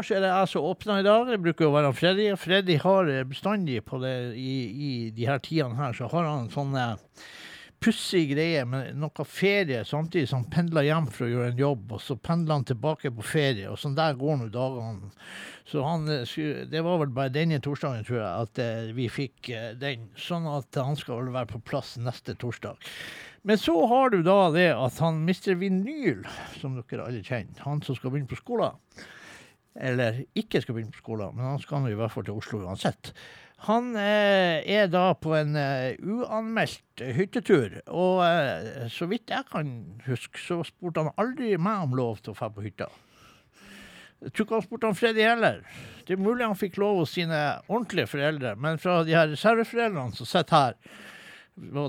Kanskje er det jeg som åpner i dag. Det bruker å være Freddy. Freddy har eh, bestandig på det i, i de her tidene her, så har han sånne sånn eh, pussig greie med noe ferie samtidig som han pendler hjem for å gjøre en jobb, og så pendler han tilbake på ferie, og sånn der går nå dagene. Så han, eh, det var vel bare denne torsdagen, tror jeg, at vi fikk den. Sånn at han skal vel være på plass neste torsdag. Men så har du da det at han mister vinyl, som dere alle kjenner, han som skal begynne på skolen eller ikke skal begynne på skolen, men han skal nå i hvert fall til Oslo uansett. Han eh, er da på en eh, uanmeldt hyttetur, og eh, så vidt jeg kan huske, så spurte han aldri meg om lov til å dra på hytta. Jeg tror ikke han spurte han Freddy heller. Det er mulig han fikk lov hos sine ordentlige foreldre, men fra de her reserveforeldrene som sitter her,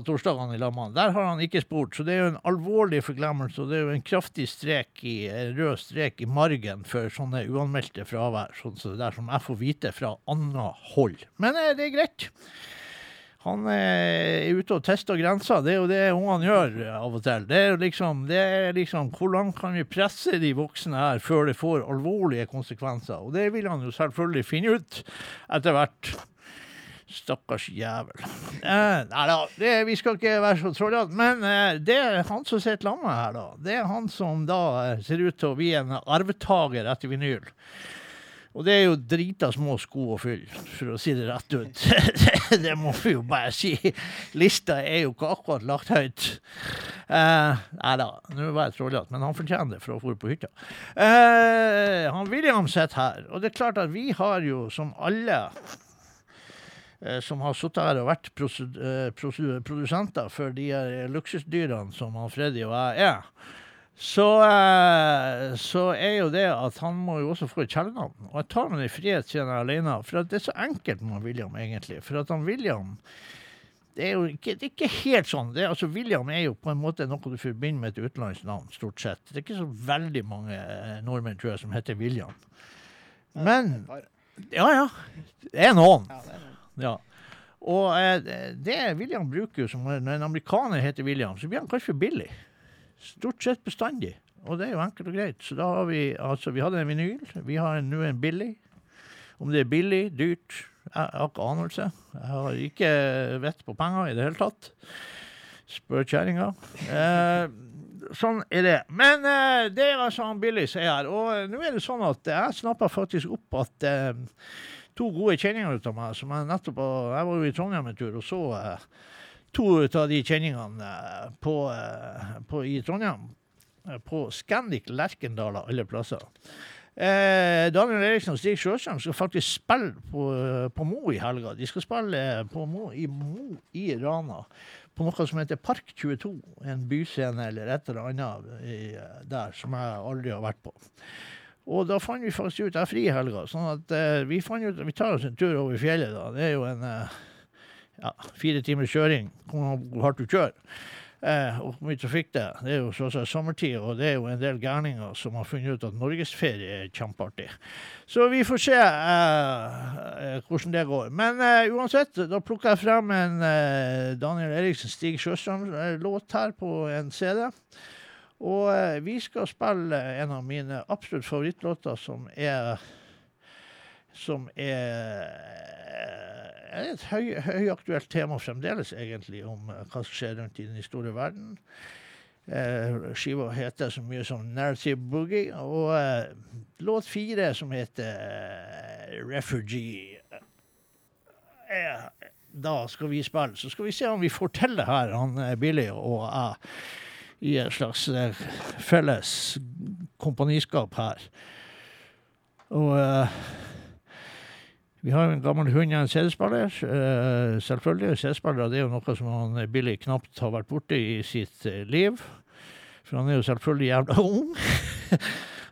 torsdagene i lag. Der har han ikke spurt, så det er jo en alvorlig forglemmelse. Og det er jo en kraftig strek i, en rød strek i margen for sånne uanmeldte fravær, sånn som det der som jeg får vite fra annet hold. Men eh, det er greit. Han eh, er ute og tester grenser. Det er jo det ungene gjør eh, av og til. Det er liksom, det er liksom Hvor langt kan vi presse de voksne her før det får alvorlige konsekvenser? Og det vil han jo selvfølgelig finne ut etter hvert. Stakkars jævel. Eh, nei da, det, vi skal ikke være så trollete. Men eh, det er han som sitter sammen her, da. Det er han som da eh, ser ut til å bli en arvtaker etter vinyl. Og det er jo drita små sko å fylle, for å si det rett ut. det må vi jo bare si. Lista er jo ikke akkurat lagt høyt. Eh, nei da, nå var jeg trollete, men han fortjener det for å få på hytta. Eh, han William sitter her, og det er klart at vi har jo, som alle som har sittet her og vært eh, produsenter for de her luksusdyrene som han Freddy og jeg er, så, eh, så er jo det at han må jo også få et kjælenavn. Og jeg tar meg i frihet siden jeg er alene, for det er så enkelt med William, egentlig. For at han William det er jo ikke, det er ikke helt sånn. Det, er- altså, William er jo på en måte noe du forbinder med et utenlandsk navn, stort sett. Det er ikke så veldig mange eh, nordmenn, tror jeg, som heter William. Men Ja, ja. Det er noen. Ja. Og eh, det William bruker som Når en amerikaner heter William, så blir han kanskje Billy. Stort sett bestandig. Og det er jo enkelt og greit. Så da har vi altså Vi hadde en vinyl. Vi har nå en billig. Om det er billig, dyrt, jeg har ikke anelse. Jeg har ikke vett på penger i det hele tatt. Spør kjerringa. Eh, sånn er det. Men eh, det er altså han Billy som er her. Og eh, nå er det sånn at jeg snappa faktisk opp at eh, to gode kjenninger ut av meg som jeg nettopp Jeg var jo i Trondheim en tur og så eh, to av de kjenningene eh, på, eh, på, i Trondheim. eh, På Scandic Lerkendal av alle plasser. Eh, Daniel Eriksen og Stig Sjøstrøm skal faktisk spille på, eh, på Mo i helga. De skal spille på Mo, i Mo i Rana. På noe som heter Park 22. En byscene eller et eller annet der som jeg aldri har vært på. Og da fant vi faktisk ut Jeg er fri i helga, sånn at eh, vi fant ut vi tar oss en tur over fjellet. da. Det er jo en eh, ja, fire timers kjøring. Hvor hardt du kjører. Eh, og hvor mye trafikk det er. Det er jo så å si sommertid, og det er jo en del gærninger som har funnet ut at norgesferie er kjempeartig. Så vi får se eh, eh, hvordan det går. Men eh, uansett, da plukker jeg frem en eh, Daniel Eriksen Stig Sjøstrøm-låt her på en CD. Og eh, vi skal spille en av mine absolutt favorittlåter, som er Som er er et høy, høyaktuelt tema fremdeles, egentlig, om eh, hva som skjer rundt i den store verden. Eh, skiva heter så mye som Narrative Boogie, og eh, låt fire, som heter eh, Refugee eh, Da skal vi spille. Så skal vi se om vi får til det her, han eh, Billy og jeg, i en slags eh, felles kompaniskap her. Og uh, vi har en gammel hund og en CD-spiller. eh, selvfølgelig. CD-spillere er jo noe som han Billy knapt har vært borte i sitt liv. For han er jo selvfølgelig jævla ung.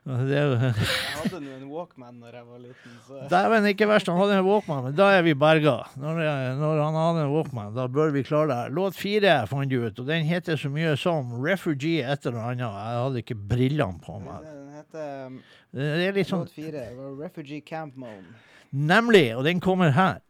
Det er jo Jeg hadde nå en Walkman når jeg var liten, så Dæven, ikke verst. Han hadde en Walkman, men da er vi berga. Når, jeg- når han hadde en Walkman, da bør vi klare det. Låt fire fant du ut, og den heter så mye som Refugee et eller annet. Jeg hadde ikke brillene på meg. Den heter um, Det er litt sånn låt fire. Refugee Camp Moan. Nemlig, og den kommer her.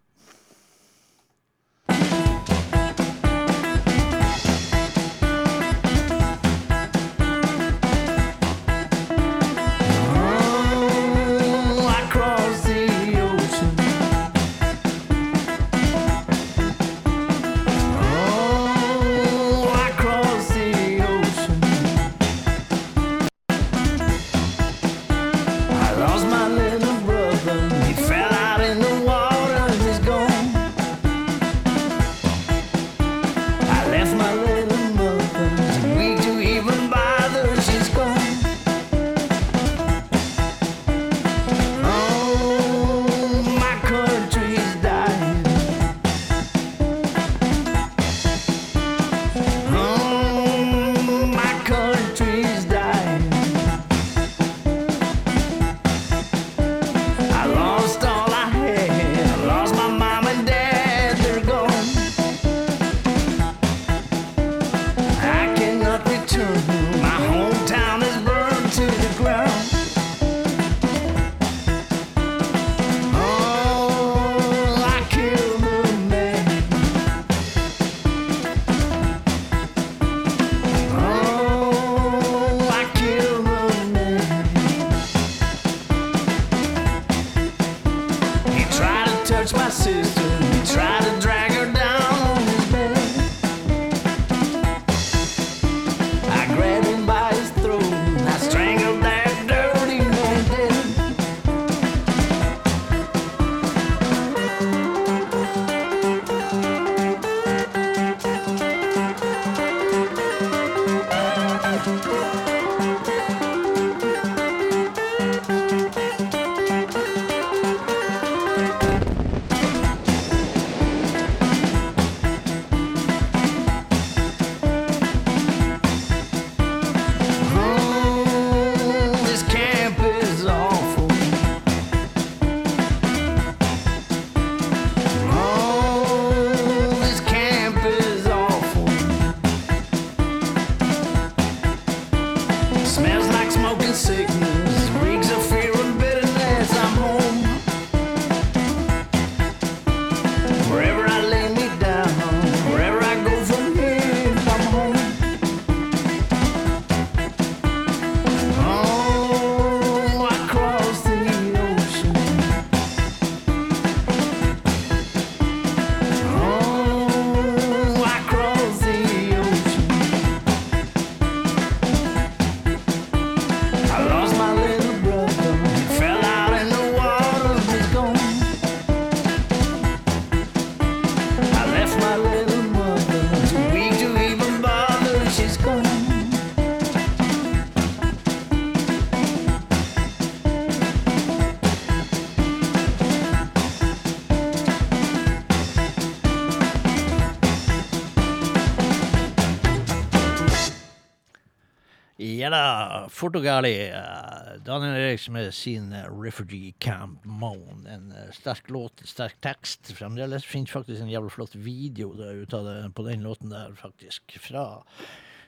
Jævla fort og gærlig. eh, Daniel Eriksen med sin eh, 'Refugee Camp Moan'. En eh, sterk låt, sterk tekst. Fremdeles finnes faktisk en jævlig flott video ut av det, på den låten der, faktisk. Fra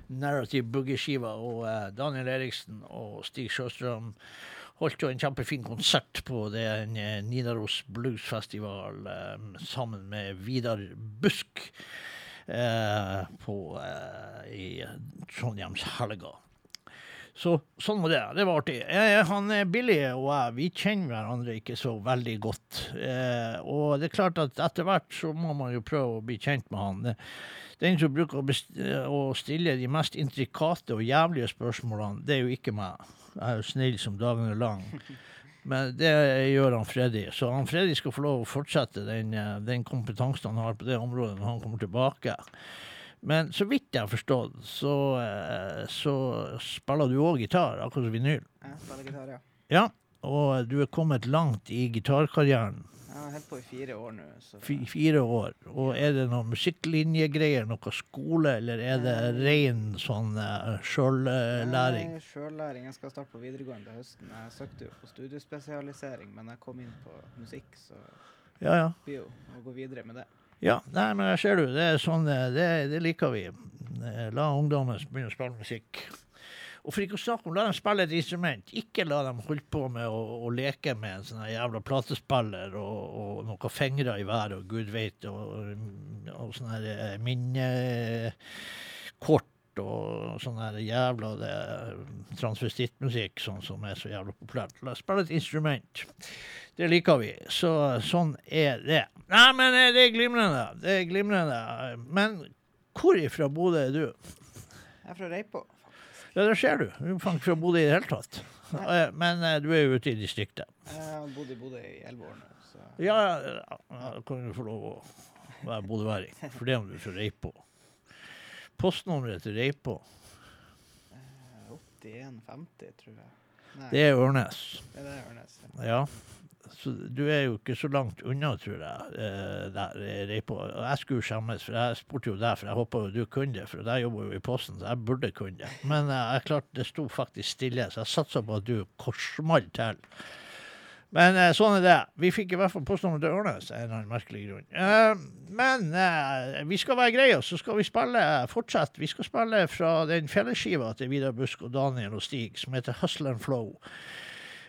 Narrative Boogie-skiva. Og Daniel Eriksen og Stig Sjøstrøm holdt jo en kjempefin konsert på den Nidaros Bluesfestival eh, sammen med Vidar Busk eh, på, eh, i Trondheimshelga. Så sånn var det. Det var artig. Jeg, han Billy og jeg, vi kjenner hverandre ikke så veldig godt. Eh, og det er klart at etter hvert så må man jo prøve å bli kjent med han. Den som bruker å, å stille de mest intrikate og jævlige spørsmålene, det er jo ikke meg. Jeg er jo snill som dagen er lang. Men det gjør han Freddy. Så han Freddy skal få lov å fortsette den, eh, den kompetansen han har på det området når han kommer tilbake. Men så vidt jeg har forstått, så, eh, så spiller du òg gitar, akkurat som vinyl. Jeg spiller gitar, ja. Ja, og du er kommet langt i gitarkarrieren. Jeg har holdt på i fire år nå. Fire år. Og er det noen musikklinjegreier, noe skole, eller er det ren sånn uh, sjøllæring? Uh, Sjøllæring. Jeg skal starte på videregående til høsten. Jeg søkte jo på studiespesialisering, men jeg kom inn på musikk, så Ja, ja. blir jo å gå videre med det. Ja, nei, men jeg ser du, det er sånn, eh, det, det liker vi. Eh, La ungdommen begynne å spille musikk. Og for ikke å snakke om, la dem spille et instrument. Ikke la dem holde på med å, å leke med en sånn jævla platespiller og, og noen fingre i været og gud vet, og, og sånn her eh, minnekort og sånn her jævla transvestittmusikk sånn som er så jævla populært. La oss spille et instrument. Det liker vi. Så sånn er det. Nei, men eh, det er glimrende. Det er glimrende. Men hvor ifra Bodø er du? Jeg er fra Reipå. Ja, der ser du. Du er ikke fra Bodø i det hele tatt. Nei. Men eh, du er jo ute i distriktet. Jeg har bodd i Bodø i elleve år nå, så Ja, da kan du få lov å være bodøværing. For det om du er fra Reipå. Postnummeret til Reipå, eh, 81,50, tror jeg. Nei, det er Ørnes. det er Ørnes. ja. Ja. Så du er jo ikke så langt unna, tror jeg, eh, der Og jeg skulle skjemmes, for jeg spurte jo deg, for jeg håpa jo du kunne det, for jeg jobber jo i Posten, så jeg burde kunne det. Men eh, jeg klarte, det sto faktisk stille, så jeg satsa på at du korsmalt til. Men eh, sånn er det. Vi fikk i hvert fall postnummer til Ørnes, av en eller annen merkelig grunn. Eh, men eh, vi skal være greie, så skal vi spille fortsette. Vi skal spille fra den fellesskiva til Vidar Busk og Daniel og Stig, som heter Hustle and Flow.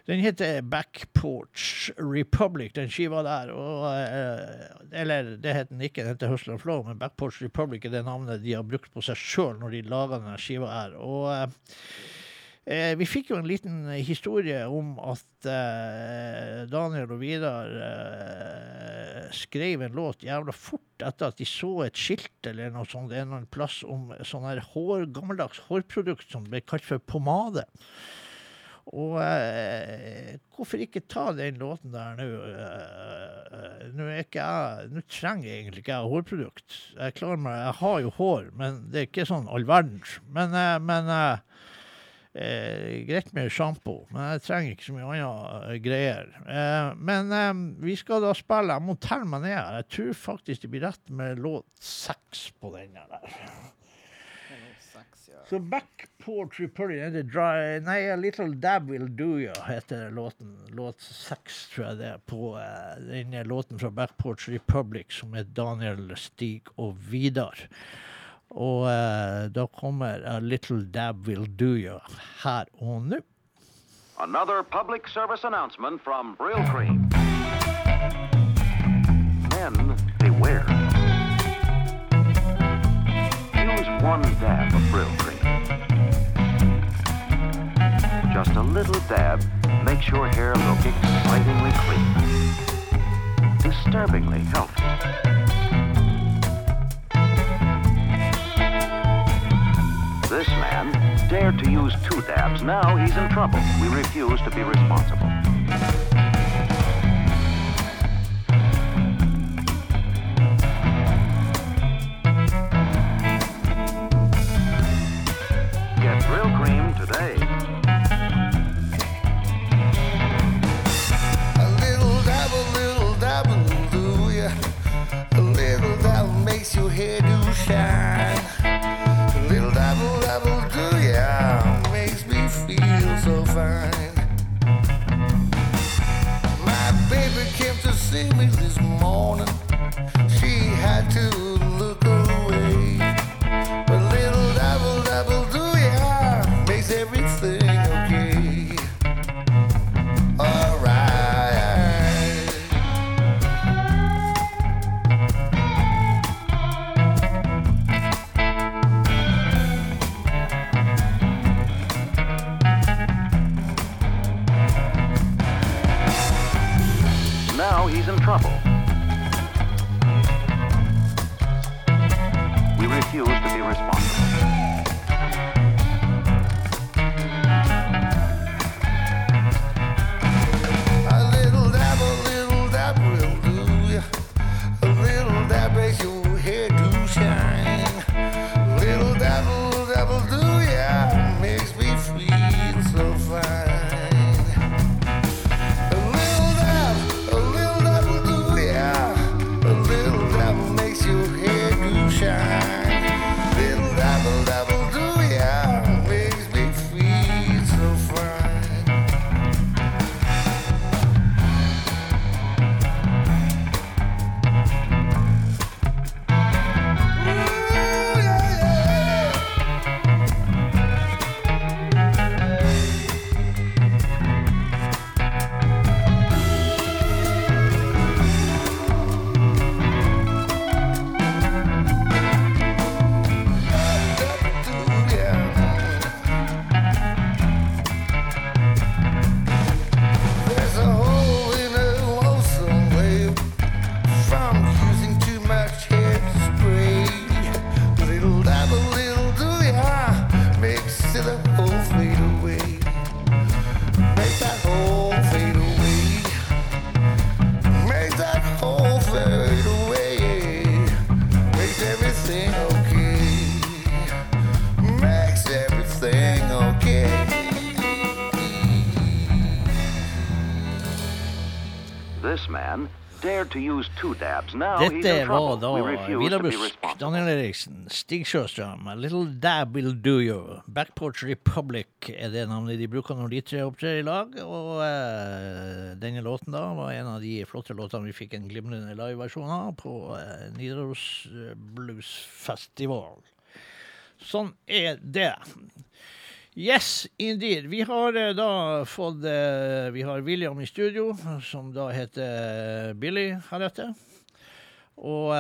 Den heter Backporch Republic, den skiva der. Og, eh, eller det heter den ikke, den heter Hustle and Flow, men Backporch Republic er det navnet de har brukt på seg sjøl når de laga denne skiva her. Og eh, Eh, vi fikk jo en liten historie om at eh, Daniel og Vidar eh, skrev en låt jævla fort etter at de så et skilt eller noe sånt en eller annen plass om sånn her hår, gammeldags hårprodukt som ble kalt for pomade. Og eh, hvorfor ikke ta den låten der nå? Eh, jeg Nå trenger jeg egentlig ikke jeg hårprodukt. Jeg klarer meg, jeg har jo hår, men det er ikke sånn all verdens. Men, eh, men eh, Eh, greit med sjampo, men jeg trenger ikke så mye eh, greier. Eh, men eh, vi skal da spille Jeg må telle meg ned. Jeg tror faktisk det blir rett med låt seks på den der. Så Backport Republic er det dry, Nei, A Little Dab Will Do You heter låten. Låt seks, tror jeg det er, på eh, den låten fra Backport Republic som er Daniel, Stig og Vidar. Og eh, da kommer A Little Dab Will Do You her og nå. Another public service announcement from Brill Cream. Men, beware. Use one dab of Brill Cream. Just a little dab makes your hair look excitingly clean. Disturbingly healthy. This man dared to use two dabs. Now he's in trouble. We refuse to be responsible. We. Dette var da Villabusk. Daniel Eriksen, Stig Sjøstrøm, A Little Dab Will Do You. Backporch Republic er det navnet de bruker når de tre opptrer i lag. Og uh, denne låten da var en av de flotte låtene vi fikk en glimrende liveversjon av på uh, Nidaros eh, Blues Festival. Sånn er det. Yes, indeed. Vi har eh, da fått eh, Vi har William i studio, som da heter eh, Billy heretter. Og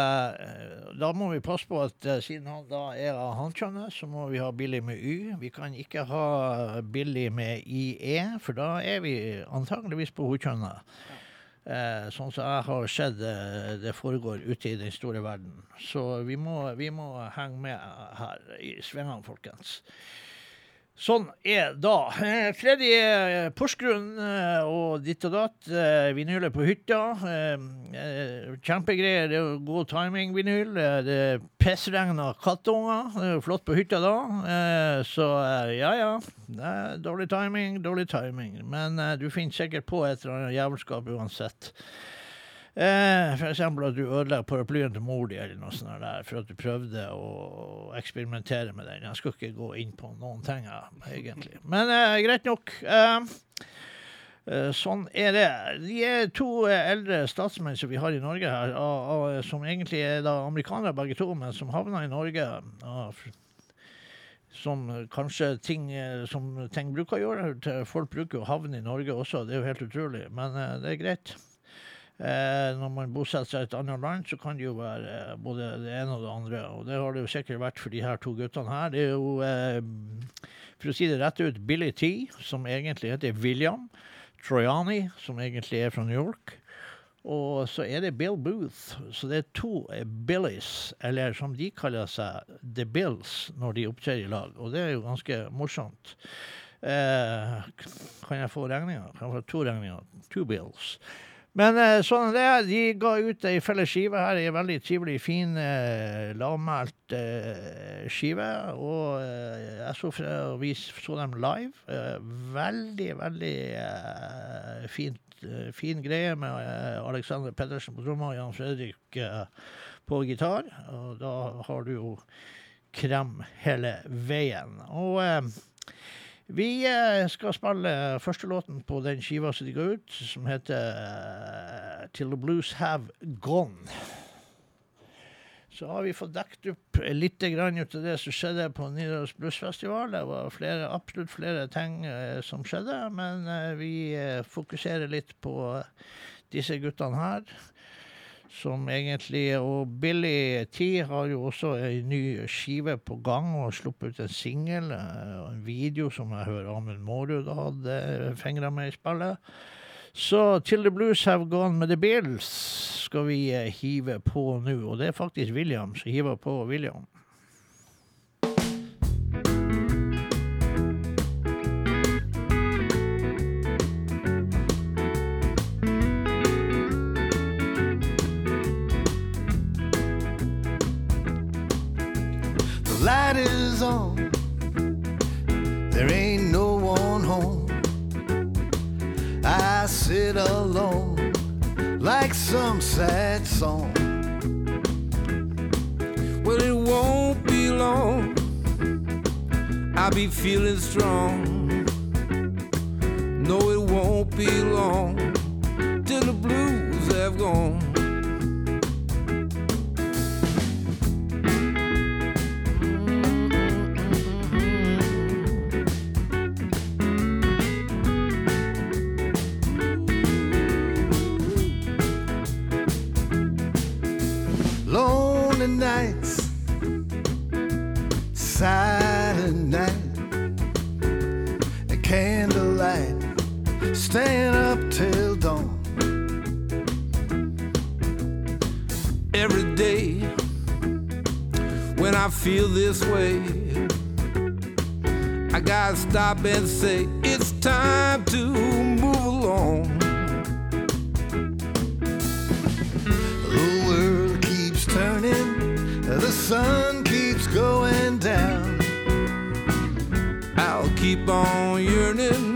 da må vi passe på at siden han da er av hankjønnet, så må vi ha Billy med Y. Vi kan ikke ha Billy med IE, for da er vi antageligvis på hodkjønnet. Eh, sånn som jeg har sett eh, det foregår ute i den store verden. Så vi må, vi må henge med her i svingene, folkens. Sånn er da. Eh, Freddy eh, Porsgrunn eh, og ditt og datt. Eh, vinyl er på hytta. Kjempegreier. Det er god timing, vinyl. Det det pissregna kattunger. Er flott på hytta da. Så ja, ja. Er dårlig timing, dårlig timing. Men du finner sikkert på et eller annet jævelskap uansett. Eh, for eksempel at du ødela paraplyen til mor di, eller noe sånt der, for at du prøvde å eksperimentere med den. Jeg skal ikke gå inn på noen ting, egentlig. Men eh, greit nok. Eh, eh, sånn er det. De er to eh, eldre statsmenn som vi har i Norge her, og, og, som egentlig er da amerikanere begge to, men som havna i Norge. Og, som kanskje ting som ting bruker å gjøre. Folk bruker å havne i Norge også, det er jo helt utrolig. Men det er greit. Eh, når man bosetter seg i et annet land, så kan det jo være eh, både det ene og det andre. Og det har det jo sikkert vært for de her to guttene her. Det er jo, eh, for å si det rett ut, Billy T, som egentlig heter William. Troyani, som egentlig er fra New York. Og så er det Bill Booth. Så det er to eh, Billies, eller som de kaller seg, The Bills, når de opptrer i lag. Og det er jo ganske morsomt. Eh, kan jeg få regninga? Kan jeg få to regninger? Two Bills. Men sånn sånn er det. De ga ut ei felles skive her. Ei veldig trivelig, fin, eh, lavmælt eh, skive. Og eh, jeg så, fra, vi så dem live. Eh, veldig, veldig eh, fint, eh, fin greie med eh, Alexander Pettersen på trommer og Jan Fredrik eh, på gitar. Og da har du jo krem hele veien. Og eh, Vi eh, skal spille første låten på den skiva som de ga ut, som heter eh, Till the Blues Have Gone. Så har vi fått dekket opp litt ut av det som skjedde på Nidaros Bluesfestival. Det var flere, absolutt flere ting eh, som skjedde, men eh, vi eh, fokuserer litt på disse guttene her. Som egentlig Og Billy T har jo også ei ny skive på gang og sluppet ut en singel eh, en video som jeg hører Amund Mårud hadde fingra med i spillet. Så Till the Blues Have Gone med The Bills skal vi eh, hive på nå. Og det er faktisk William som hiver på William. Is on. There ain't no one home. I sit alone like some sad song. Well, it won't be long. I'll be feeling strong. No, it won't be long till the blues have gone. I feel this way, I gotta stop and say it's time to move along. The world keeps turning, the sun keeps going down. I'll keep on yearning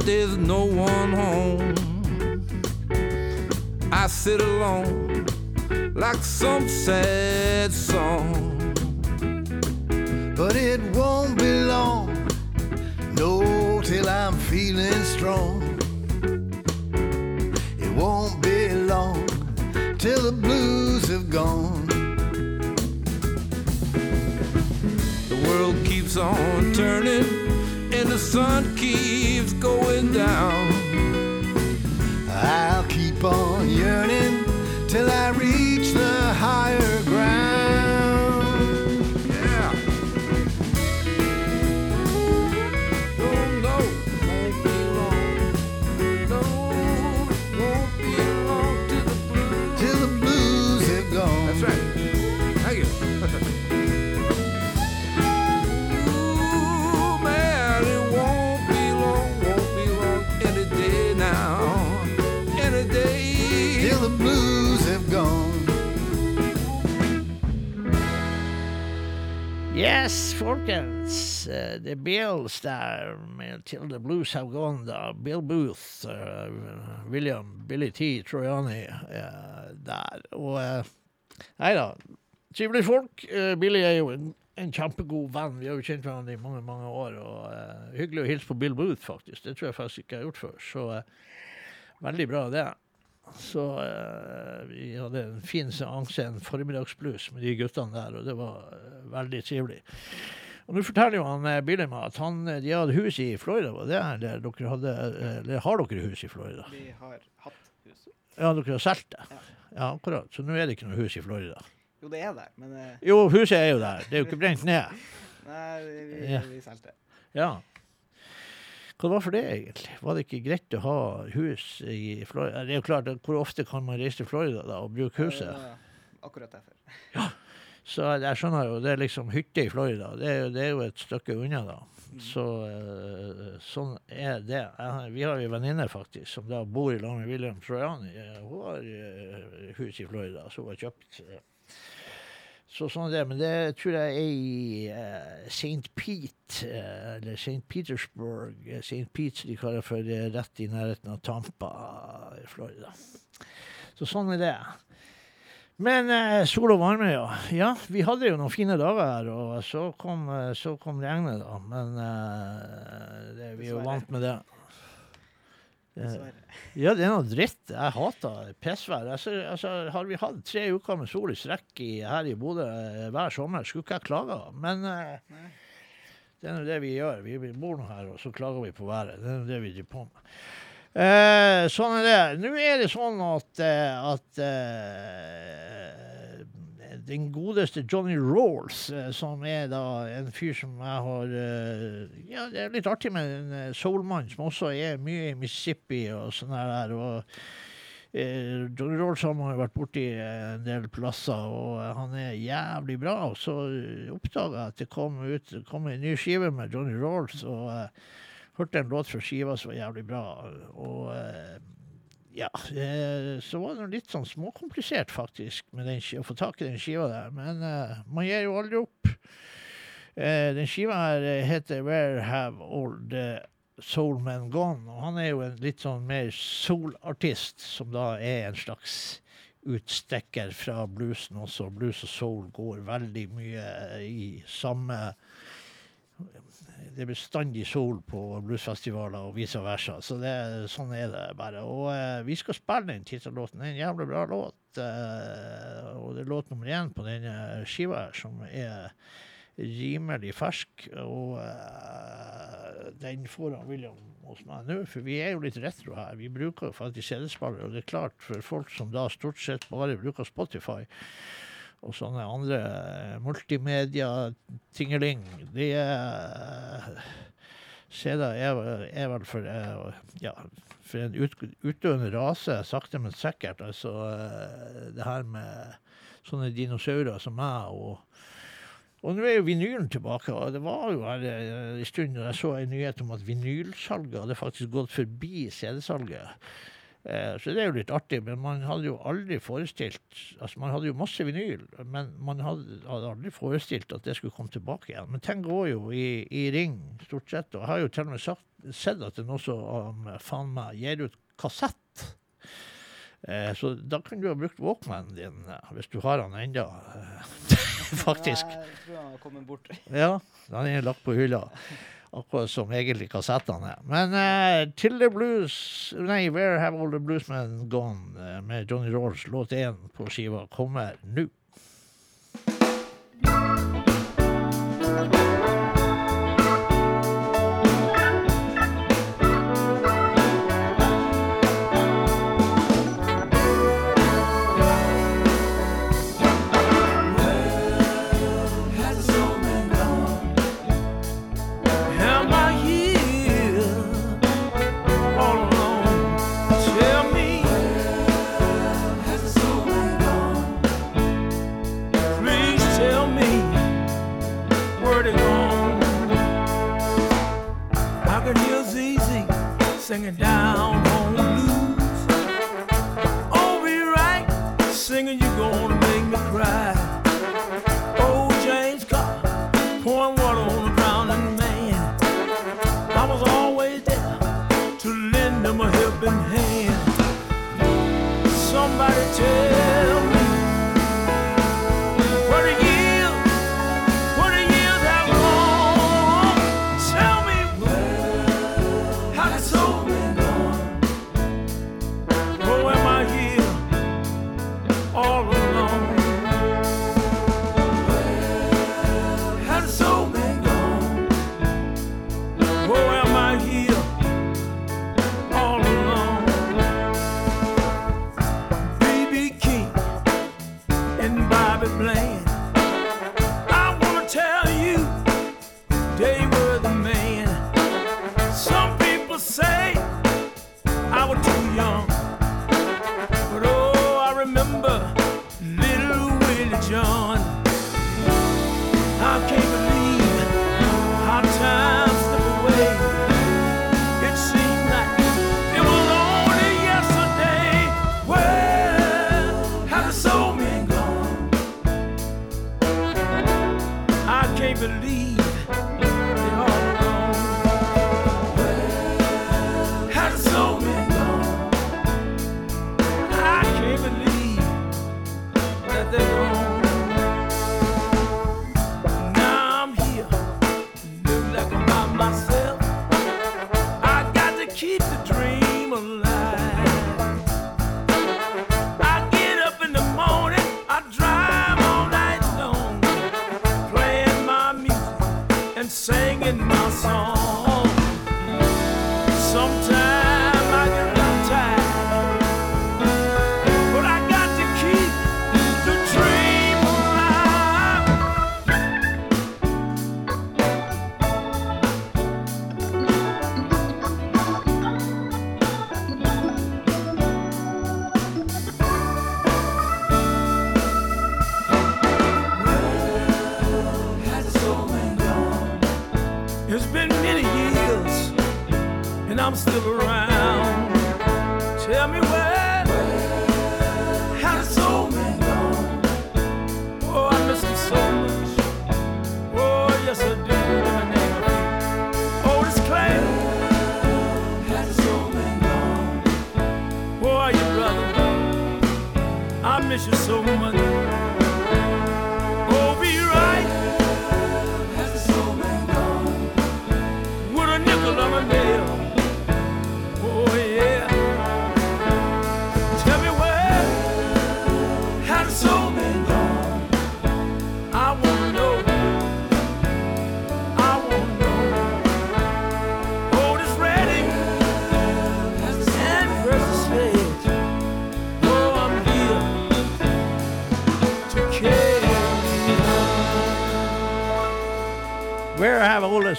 but there's no one home. I sit alone like some sad song. But it won't be long, no, till I'm feeling strong. It won't be long till the blues have gone. The world keeps on turning and the sun keeps going down. I'll keep on yearning till I reach folkens. Uh, Det er Bills der med Till the Blues Have Gone. da. Bill Booth, uh, William Billy T. Troyani eh, der. Og Nei da. Trivelige folk. Eh, Billy er jo en, en kjempegod venn. Vi har jo kjent hverandre i mange mange år. og eh, Hyggelig å hilse på Bill Booth, faktisk. Det tror jeg faktisk ikke jeg har gjort før. Så eh, veldig bra, det. Så eh, vi hadde en fin seanse, en formiddagsblues med de guttene der, og det var eh, veldig trivelig. Og nå forteller jo han eh, Billy meg at han, eh, de hadde hus i Florida, var det her der dere hadde, eh, eller har dere hus i Florida? Vi har hatt hus. Ja, dere har solgt det? Ja. Ja, akkurat. Så nå er det ikke noe hus i Florida. Jo, det er der, men eh, Jo, huset er jo der. Det er jo ikke brent ned. nei, vi, vi, vi solgte. Ja. Hva var for det, egentlig? Var det ikke greit å ha hus i Florida? Det er jo klart, hvor ofte kan man reise til Florida da, og bruke huset? Eh, akkurat derfor. Ja, Så jeg skjønner jo, det er liksom hytte i Florida. Det er jo, det er jo et stykke unna, da. Så eh, sånn er det. Jeg, vi har en venninne faktisk som da bor i lag med William Trojani. Eh, Hun har eh, hus i Florida, så hun har kjøpt. Eh. Så sånn det. Men det tror jeg er i uh, St. Pete, uh, eller St. Petersburg. eh, St. Pete de kaller for uh, rett i nærheten av Tampa i Florida. Så sånn er det. Men eh, sol og varme, ja. Ja, vi hadde jo noen fine dager her, og så kom, eh, så kom regnet, da. Men eh, det, vi er jo vant med det. Eh, ja, det er noe dritt. Jeg hater pissvær. Altså, altså, har vi hatt tre uker med sol i strekk i, her i Bodø eh, hver sommer, skulle ikke jeg klaga. Men uh, det er nå det vi gjør. Vi, bor nå her, og så klager vi på været. Det er det vi driver på med. Uh, sånn er det. Nå er det sånn at, uh, at den godeste Johnny Rawls, eh, som er da en fyr som jeg har eh, Ja, det er litt artig med en eh, soulmann som også er mye i Mississippi og sånn her. og Johnny Rawls har vært borti en del plasser, og han er jævlig bra. Og så oppdaga jeg at det kom ut kom en ny skive med Johnny Rawls, og eh, hørte en låt fra skiva som var jævlig bra. Og eh, ja, eh, så var det litt sånn småkomplisert faktisk med å få tak i den skiva der, men uh, man gir jo aldri opp. Uh, den skiva her heter Where Have All The Soul Men Gone, og han er jo en litt sånn mer soul-artist, som da er en slags utstikker fra bluesen også. Blues og soul går veldig mye i samme det er bestandig sol på bluesfestivaler og vice versa. Så det, sånn er det bare. Og eh, vi skal spille den tittellåten. Det er en jævlig bra låt. Eh, og det er låt nummer én på denne skiva her, som er rimelig fersk. Og eh, den får han William hos meg nå, for vi er jo litt retro her. Vi bruker faktisk CD-spillere, og det er klart, for folk som da stort sett bare bruker Spotify, og sånne andre eh, multimedia-tingeling. De er CD-er er, vel- er for, eh, ja, for en ut, utdøende rase, sakte, men sikkert. Altså eh, det her med sånne dinosaurer som meg og og nå er jo vinylen tilbake, og det var jo her eh, en stund da jeg så en nyhet om at vinylsalget hadde faktisk gått forbi CD-salget. Eh, Så det er jo litt artig, men man hadde jo aldri forestilt Altså, man hadde jo masse vinyl, men man hadde, hadde aldri forestilt at det skulle komme tilbake igjen. Men ting går jo i, i ring, stort sett. Og jeg har jo til og med sagt, sett at det er noe som um, faen meg gir ut kassett. Eh, så da kan du ha brukt Walkmanen din, eh, hvis du har den ennå. Faktisk. Jeg tror han har kommet bort. Ja, den er lagt på hylla. Akkurat som egentlig kassettene er. Men uh, til the blues Nei, Where Have All The Bluesmen Gone uh, med Johnny Rolls, låt én på skiva, kommer nå. Singing down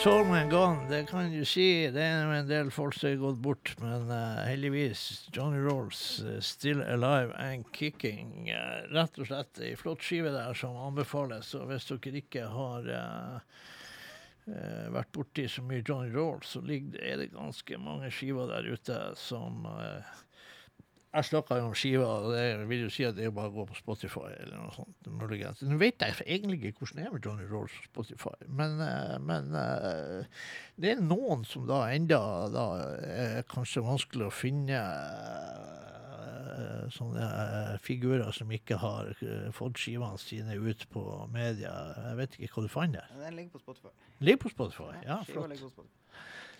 have and gone? Det kan du si. Det er en del folk som er gått bort, men uh, heldigvis Johnny Rolls uh, still alive and kicking. Uh, rett og slett ei flott skive der som anbefales. Og hvis dere ikke har eh, eh, vært borti så mye Johnny Rolls, så ligger, er det ganske mange skiver der ute som eh, jeg snakka jo om skiva, og det vil jo si at det er bare å gå på Spotify eller noe sånt. muligens. Nå vet jeg egentlig ikke hvordan det er med Johnny Rolls på Spotify, men, eh, men eh, det er noen som da enda da er kanskje vanskelig å finne eh, sånne eh, figurer som ikke har eh, fått skivene sine ut på media. Jeg vet ikke hva du fant der. Den ligger på Spotify. Ligger på Spotify? Ja, flott.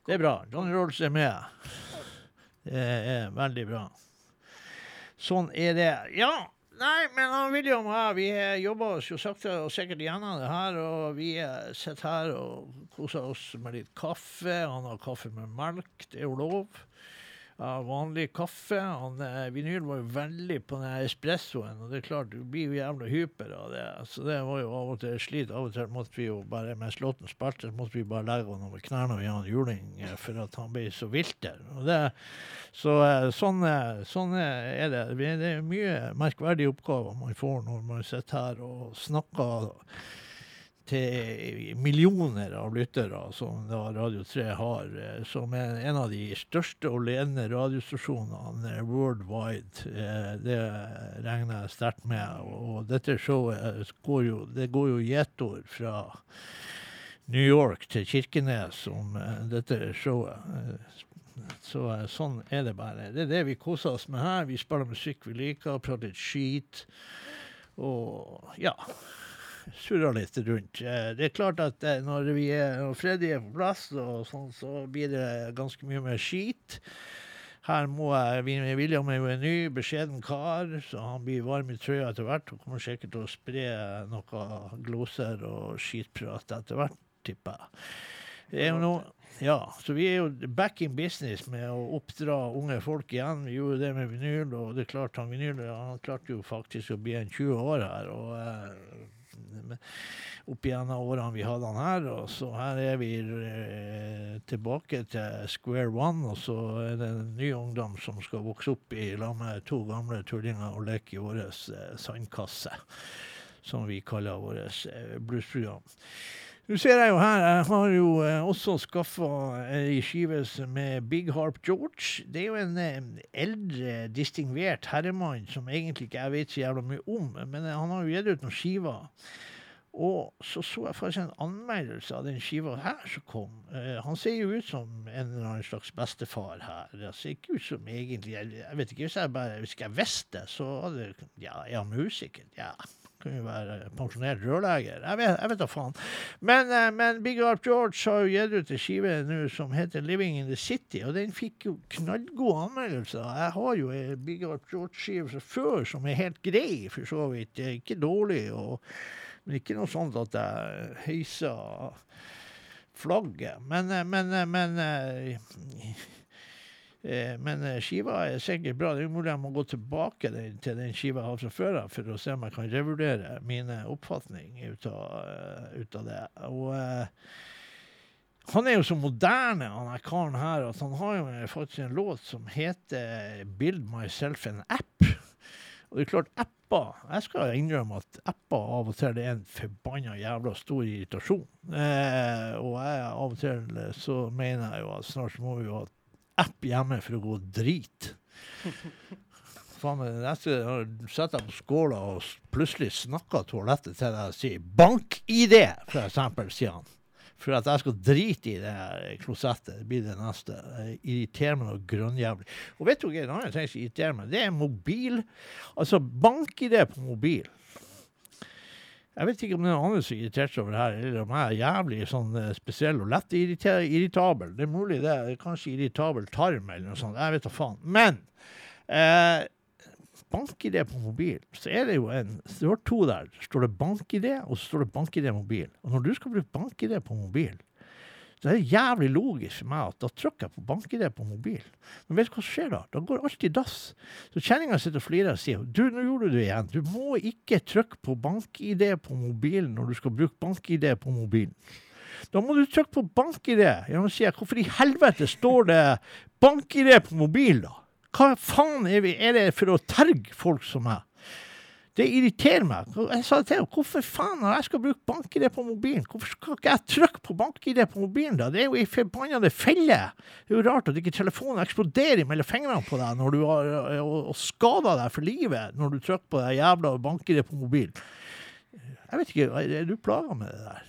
Det er bra. Johnny Rolls er med. Det er veldig bra. Sånn er det. Ja, nei, men han William og jeg, vi jobber oss jo sakte og sikkert gjennom det her, og vi eh, sitter her og koser oss med litt kaffe. Han har kaffe med melk, det er jo lov. Ja, vanlig kaffe. Han, eh, vinyl var jo veldig på den espressoen, og det er klart, du blir jo jævla hyper av det. Så det var jo av og til slit. Av og til måtte vi jo bare, mens låten spilte, måtte vi bare legge han over knærne og gi han juling eh, for at han ble så vilt der. Og det, så eh, sånn, sånn er det. Det er mye merkverdige oppgaver man får når man sitter her og snakker til millioner av lyttere, som da Radio 3 har, eh, som er en av de største og ledende radiostasjonene eh, worldwide. Eh, Det regner jeg sterkt med. Og dette showet går jo, det går jo gjetord fra New York til Kirkenes om dette showet. Så sånn er det bare. Det er det vi koser oss med her. Vi spiller musikk vi liker, prater litt skit. Og ja surra litt rundt. Eh, Det er klart at eh, når vi er, når Freddy er på plass, og sånn, så blir det ganske mye mer skit. Her må jeg, William er jo en ny, beskjeden kar, så han blir varm i trøya etter hvert. Og kommer sikkert til å spre noe gloser og skitprat etter hvert, tipper jeg. Det er jo noe, ja, så vi er jo back in business med å oppdra unge folk igjen. Vi gjorde det med vinyl, og det klarte han vinyl han klarte jo faktisk å bli en 20 år her. og eh, opp gjennom årene vi hadde han her. Og så her er vi eh, tilbake til square one, og så er det en ny ungdom som skal vokse opp i lag med to gamle tullinger og leke i vår eh, sandkasse, som vi kaller vårt eh, bluesprogram. Nå ser jeg jo her, jeg har jo eh, også skaffa ei skive er Big Harp George. Det er jo en eh, eldre, distingvert herremann som egentlig ikke jeg vet så jævla mye om, men eh, han har jo gitt ut noen skiver. Og så så jeg faktisk en anmeldelse av den skiva her som kom. Eh, han ser jo ut som en eller annen slags bestefar her. Det ser ikke ut som egentlig Jeg, vet ikke, hvis jeg bare hvis jeg visste så hadde Ja, er han musiker? Ja. Kan jo være pensjonert rørlegger. Jeg vet, jeg da faen. Men, eh, men Big Art George har jo gitt ut en skive nå som heter 'Living in the City', og den fikk jo knallgode anmeldelser. Jeg har jo en Big Art George-skive fra før som er helt grei, for så vidt. Ikke dårlig, og, men ikke noe sånt at jeg heiser flagget. Men, men, men, eh, men eh, Eh, Men eh, skiva er sikkert bra. Det er mulig jeg må gå tilbake til den skiva jeg har fra før av, for å se om jeg kan revurdere mine oppfatning ut av, eh, ut av det. Og eh, han er jo så moderne, han her karen her, at han har jo eh, faktisk en låt som heter 'Build Myself an App'. Og det er klart, apper Jeg skal innrømme at apper av og til er en forbanna jævla stor irritasjon. Eh, og jeg av og til eh, så mener jeg jo at snart må vi jo ha app hjemme for å gå og drite. Faen, jeg neste setter jeg på skåla og plutselig snakker toalettet til deg og sier 'bank-ID', for eksempel, sier han. For at jeg skal drite i det her klosettet. Det blir det neste. Det irriterer meg noe grønnjævlig. Og vet du hva en annen ting som irriterer meg? Det er mobil. Altså bank-ID på mobil. Jeg vet ikke om det er noen andre som er seg over det her, eller om jeg er jævlig sånn eh, spesiell og lett irritabel. Det er mulig det. det er Kanskje irritabel tarm eller noe sånt. Jeg vet da faen. Men eh, bank-ID på mobil, så er det jo en Du har to der. Så står det bank-ID, og så står det bank-ID mobil. Og når du skal bruke bank-ID på mobil, så det er jævlig logisk for meg at da trykker jeg på bank-ID på mobilen. Men vet du hva som skjer da? Da går alt i dass. Så kjerringa sitter og flirer og sier du, nå gjorde du det igjen. Du må ikke trykke på bank-ID på mobilen når du skal bruke bank-ID på mobilen. Da må du trykke på bank-ID. Ja, sier jeg, hvorfor i helvete står det bank-ID på mobilen, da? Hva faen er, vi, er det for å terge folk som meg? Det irriterer meg. Jeg sa til henne, hvorfor faen når jeg skal bruke bank-ID på mobilen, hvorfor skal ikke jeg trykke på bank-ID på mobilen da? Det er jo ei forbannede felle. Det er jo rart at ikke telefonen eksploderer mellom fingrene på deg når du har, og, og skader deg for livet når du trykker på det jævla bank-ID på mobilen. Jeg vet ikke, er du plaga med det der?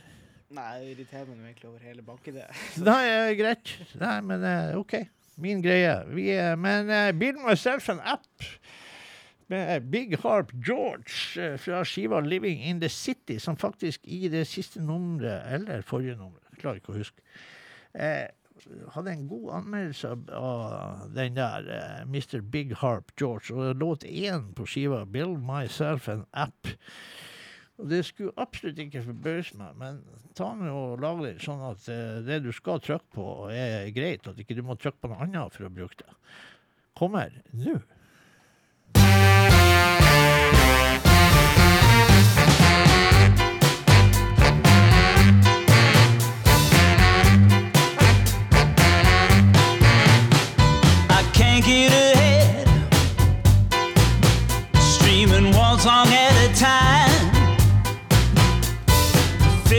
Nei, jeg irriterer meg egentlig over hele bank-ID. Nei, eh, greit. Nei, men eh, OK. Min greie. Vi, eh, men uh, Build Myself an App med eh, Big Harp George eh, fra skiva 'Living in the City', som faktisk i det siste nummeret, eller forrige nummer, klarer ikke å huske, eh, hadde en god anmeldelse av- den der Mr. Big Harp George. Og låt én på skiva 'Build Myself an App'. Og det skulle absolutt ikke forbause meg, men ta nå og lag det sånn at det du skal trykke på, er greit. At ikke du må trykke på noe annet for å bruke det. Kommer nå.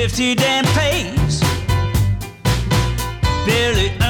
50 damn pays. Barely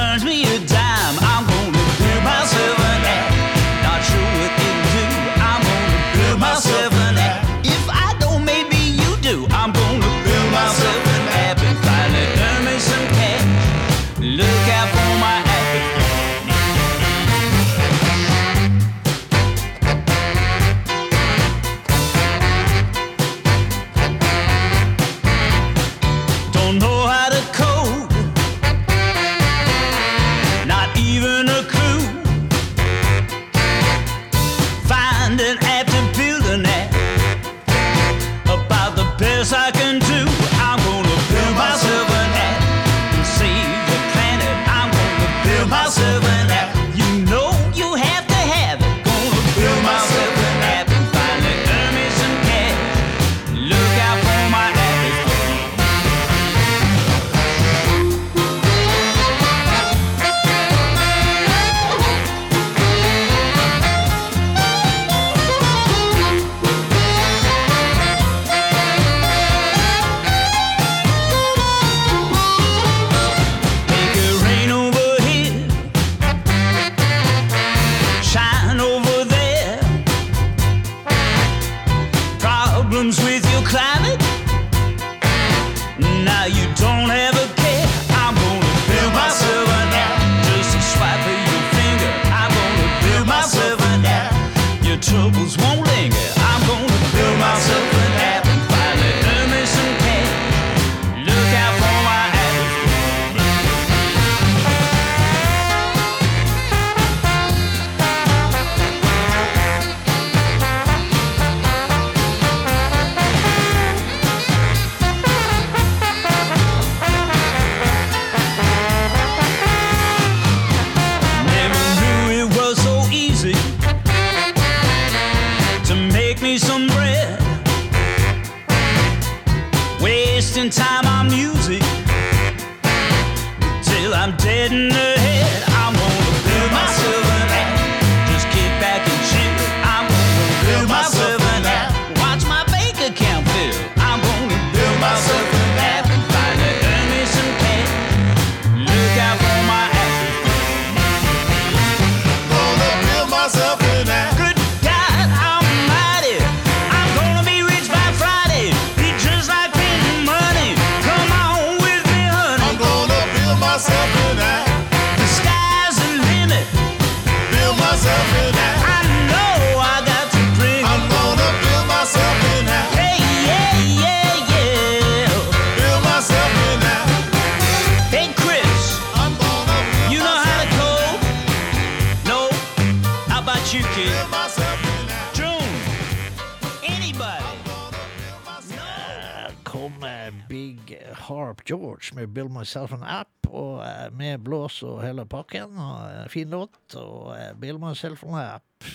George med Myself an App', og eh, med blås og hele pakken. Og, eh, fin låt. Og eh, 'Build Myself an App'.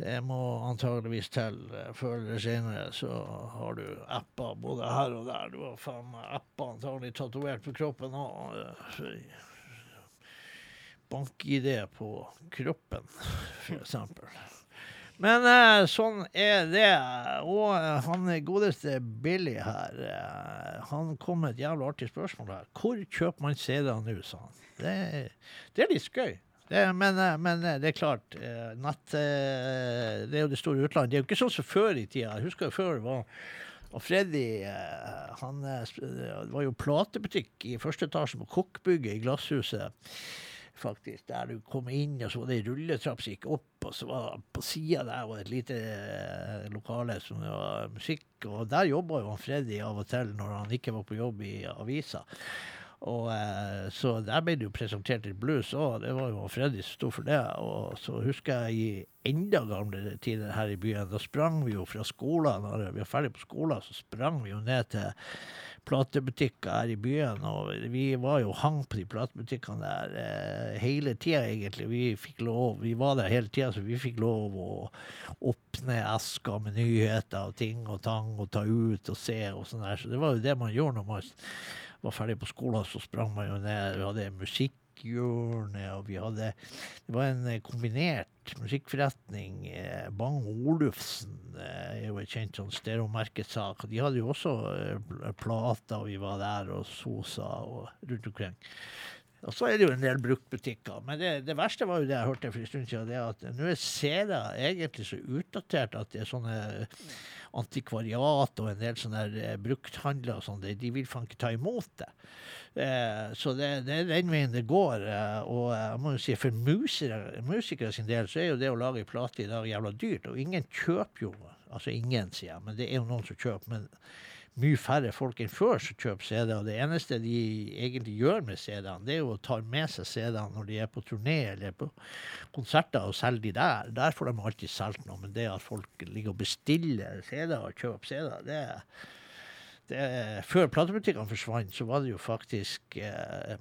Det må antageligvis til. eh, Før eller senere så har du apper både her og der. Du har faen apper antagelig tatovert på kroppen òg. Bank-ID på kroppen, for eksempel. Men uh, sånn er det. Og uh, han godeste Billy her, uh, han kom med et jævlig artig spørsmål her. Hvor kjøper man CD-er nå, sa han. Det, det er litt skøy. Det, men, men det er klart, nett Det er jo det store utlandet. Det er jo ikke sånn som før i tida. Jeg husker jo før var og Freddy han det var jo platebutikk i første etasje på Kokkbygget i Glasshuset faktisk, der du kom inn, og så var det ei rulletrapp som gikk opp, og så var på sida der var et lite eh, lokale som det var musikk, og der jobba jo han Freddy av og til når han ikke var på jobb i avisa. Og eh, Så der ble det jo presentert litt blues òg, det var jo Freddy som sto for det. Og så husker jeg i enda gamlere tider her i byen, da sprang vi jo fra skolen, når vi var ferdig på skolen, så sprang vi jo ned til platebutikker her i byen, og vi var jo hang på de platebutikkene der eh, hele tida, egentlig. Vi fikk lov, vi var der hele tida, så vi fikk lov å åpne esker med nyheter og ting og tang og ta ut og se og sånn der. Så det var jo det man gjorde når man var ferdig på skolen, så sprang man jo ned. Vi hadde musikkhjørne, og vi hadde Det var en eh, kombinert musikkforretning. eh, Bang Olufsen er jo et kjent sånn stereomerkesak. De hadde jo også eh, plater, og vi var der og sosa og rundt omkring. Og så er det jo en del bruktbutikker. Men det, det verste var jo det jeg hørte for en stund siden, det at nå er CD-er egentlig så utdatert at det er sånne antikvariat og en del sånne eh, brukthandler og sånn, de, de vil faen ikke ta imot det. Eh, så det, det er den veien det går. Eh, og jeg må jo si for musikere, musikere sin del så er jo det å lage plate i dag jævla dyrt. Og ingen kjøper jo Altså ingen, sier jeg, men det er jo noen som kjøper. men mye færre folk enn før som kjøper CD. Og det eneste de egentlig gjør med CD-ene, det er jo å ta med seg CD-ene når de er på turné eller på konserter og selger de der. Der får de alltid solgt noe. Men det at folk ligger og bestiller CD-er og kjøper CD-er, det det, før platebutikkene forsvant, så var det jo faktisk eh,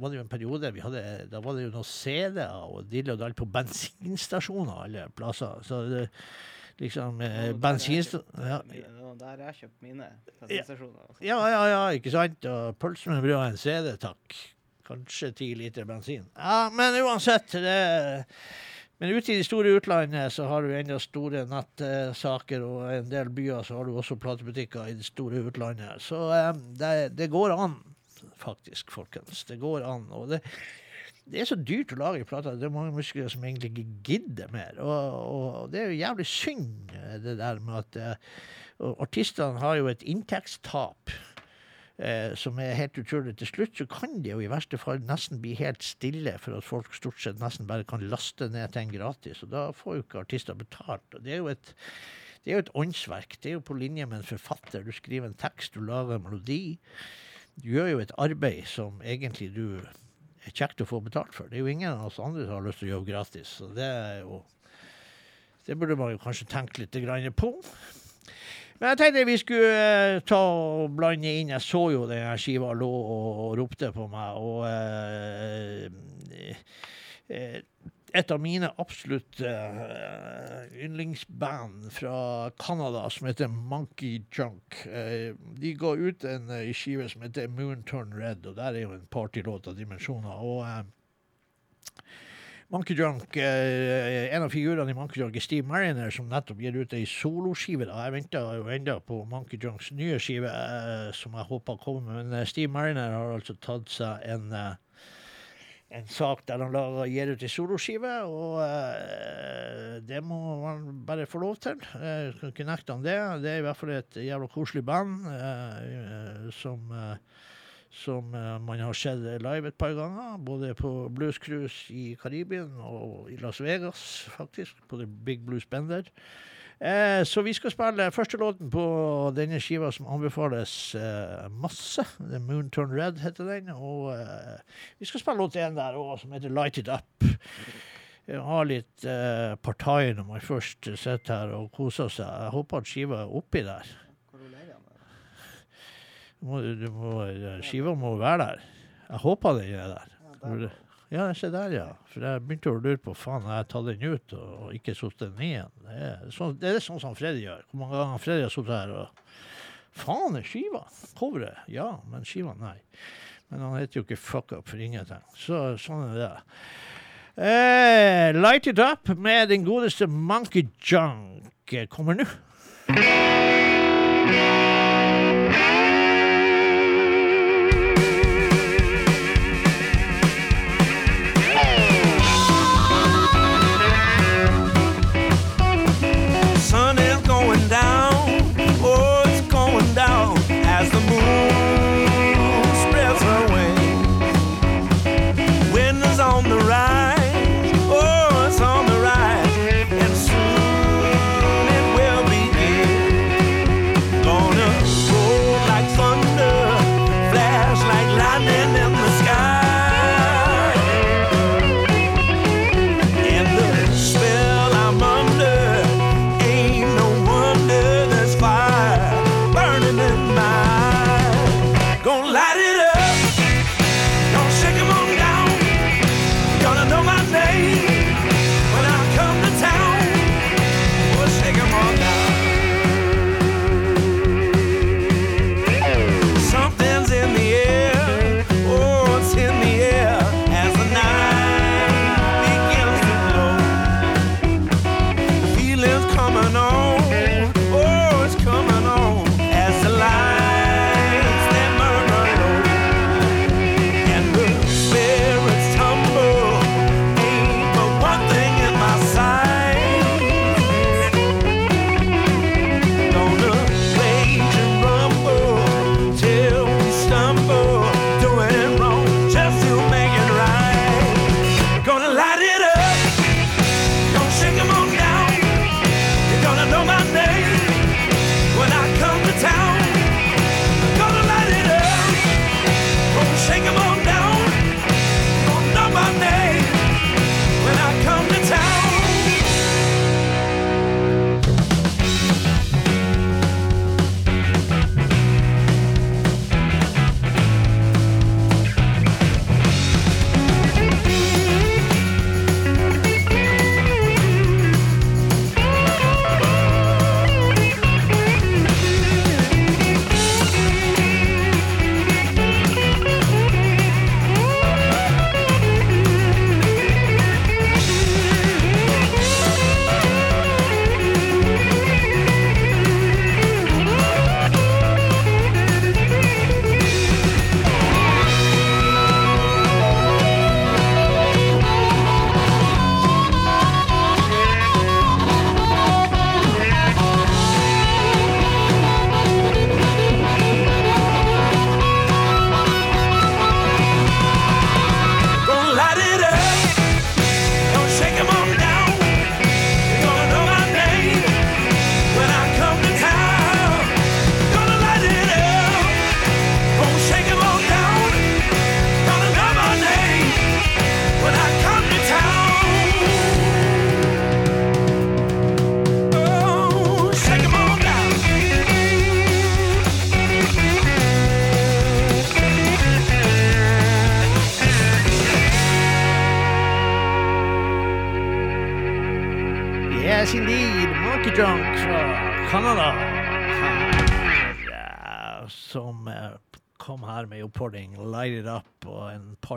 var det jo en periode vi hadde, Da var det jo noen CD-er og dill og dall på bensinstasjoner alle plasser. Så det, liksom eh, bensinstasjon ja, der jeg kjøpt mine bensinstasjoner. altså. ja, ja, ja, ikke sant? Og pølse med brød og en CD, takk. Kanskje ti liter bensin. Ja, men uansett. Det, men ute i det store utlandet så har du enda store nettsaker, og en del byer så har du også platebutikker i det store utlandet. Så eh, det, det går an, faktisk, folkens. Det går an. Og det, det er så dyrt å lage plater. Det er mange musikere som egentlig ikke gidder mer. Og, og det er jo jævlig synd, eh, det der med at uh, artistene har jo et inntektstap eh, som er helt utrolig. Til slutt så kan det jo i verste fall nesten bli helt stille, for at folk stort sett nesten bare kan laste ned ting gratis. Og da får jo ikke artister betalt. Og det er jo et det er jo et åndsverk. Det er jo på linje med en forfatter. Du skriver en tekst, du lager en melodi. Du gjør jo et arbeid som egentlig du kjekt å få betalt for. Det er jo ingen av oss andre som har lyst til å jobbe gratis. Så det er jo Det burde man jo kanskje tenke litt på. Men jeg tenkte vi skulle eh, ta og blande inn Jeg så jo den skiva lå og ropte på meg, og eh, eh, et av mine absolutt uh, yndlingsband fra Canada som heter Monkey Junk. Uh, de ga ut en uh, skive som heter Moon Turn Red, og der er jo en partylåt av dimensjoner. Og Monkey Junk, en av figurene i Monkey Junk er Steve Mariner, som nettopp gir ut ei soloskive. Jeg venter jo enda på Monkey Junks nye skive, som jeg håper kommer. Men Steve Mariner har altså tatt seg en en sak der han lar gir ut ei soloskive, og uh, det må man bare få lov til. Jeg skal ikke nekte han det. Det er i hvert fall et jævla koselig band uh, som uh, som man har sett live et par ganger, både på Blues Cruise i Karibien og i Las Vegas, faktisk, på The Big Blues Bender. Eh, så vi skal spille første låten på denne skiva som anbefales eh, masse. The Moon Turn Red heter den. Og eh, vi skal spille låt én der òg, som heter Light It Up. Jeg har litt partai når man først sitter her og koser seg. Jeg håper at skiva er oppi der. Du må, du må, skiva må være der. Jeg håper den er der. Ja, se der, ja. For jeg begynte å lure på faen, jeg tatt den ut og ikke satt den igjen? Det er, sånn, det er sånn som Freddy gjør. Hvor mange ganger Freddy har sittet her og Faen, er skiva? Coveret? Ja, men skiva, nei. Men han heter jo ikke Fuck Up for ingenting. Så sånn er det. Eh, light It Up med den godeste Monkey Junk kommer nå.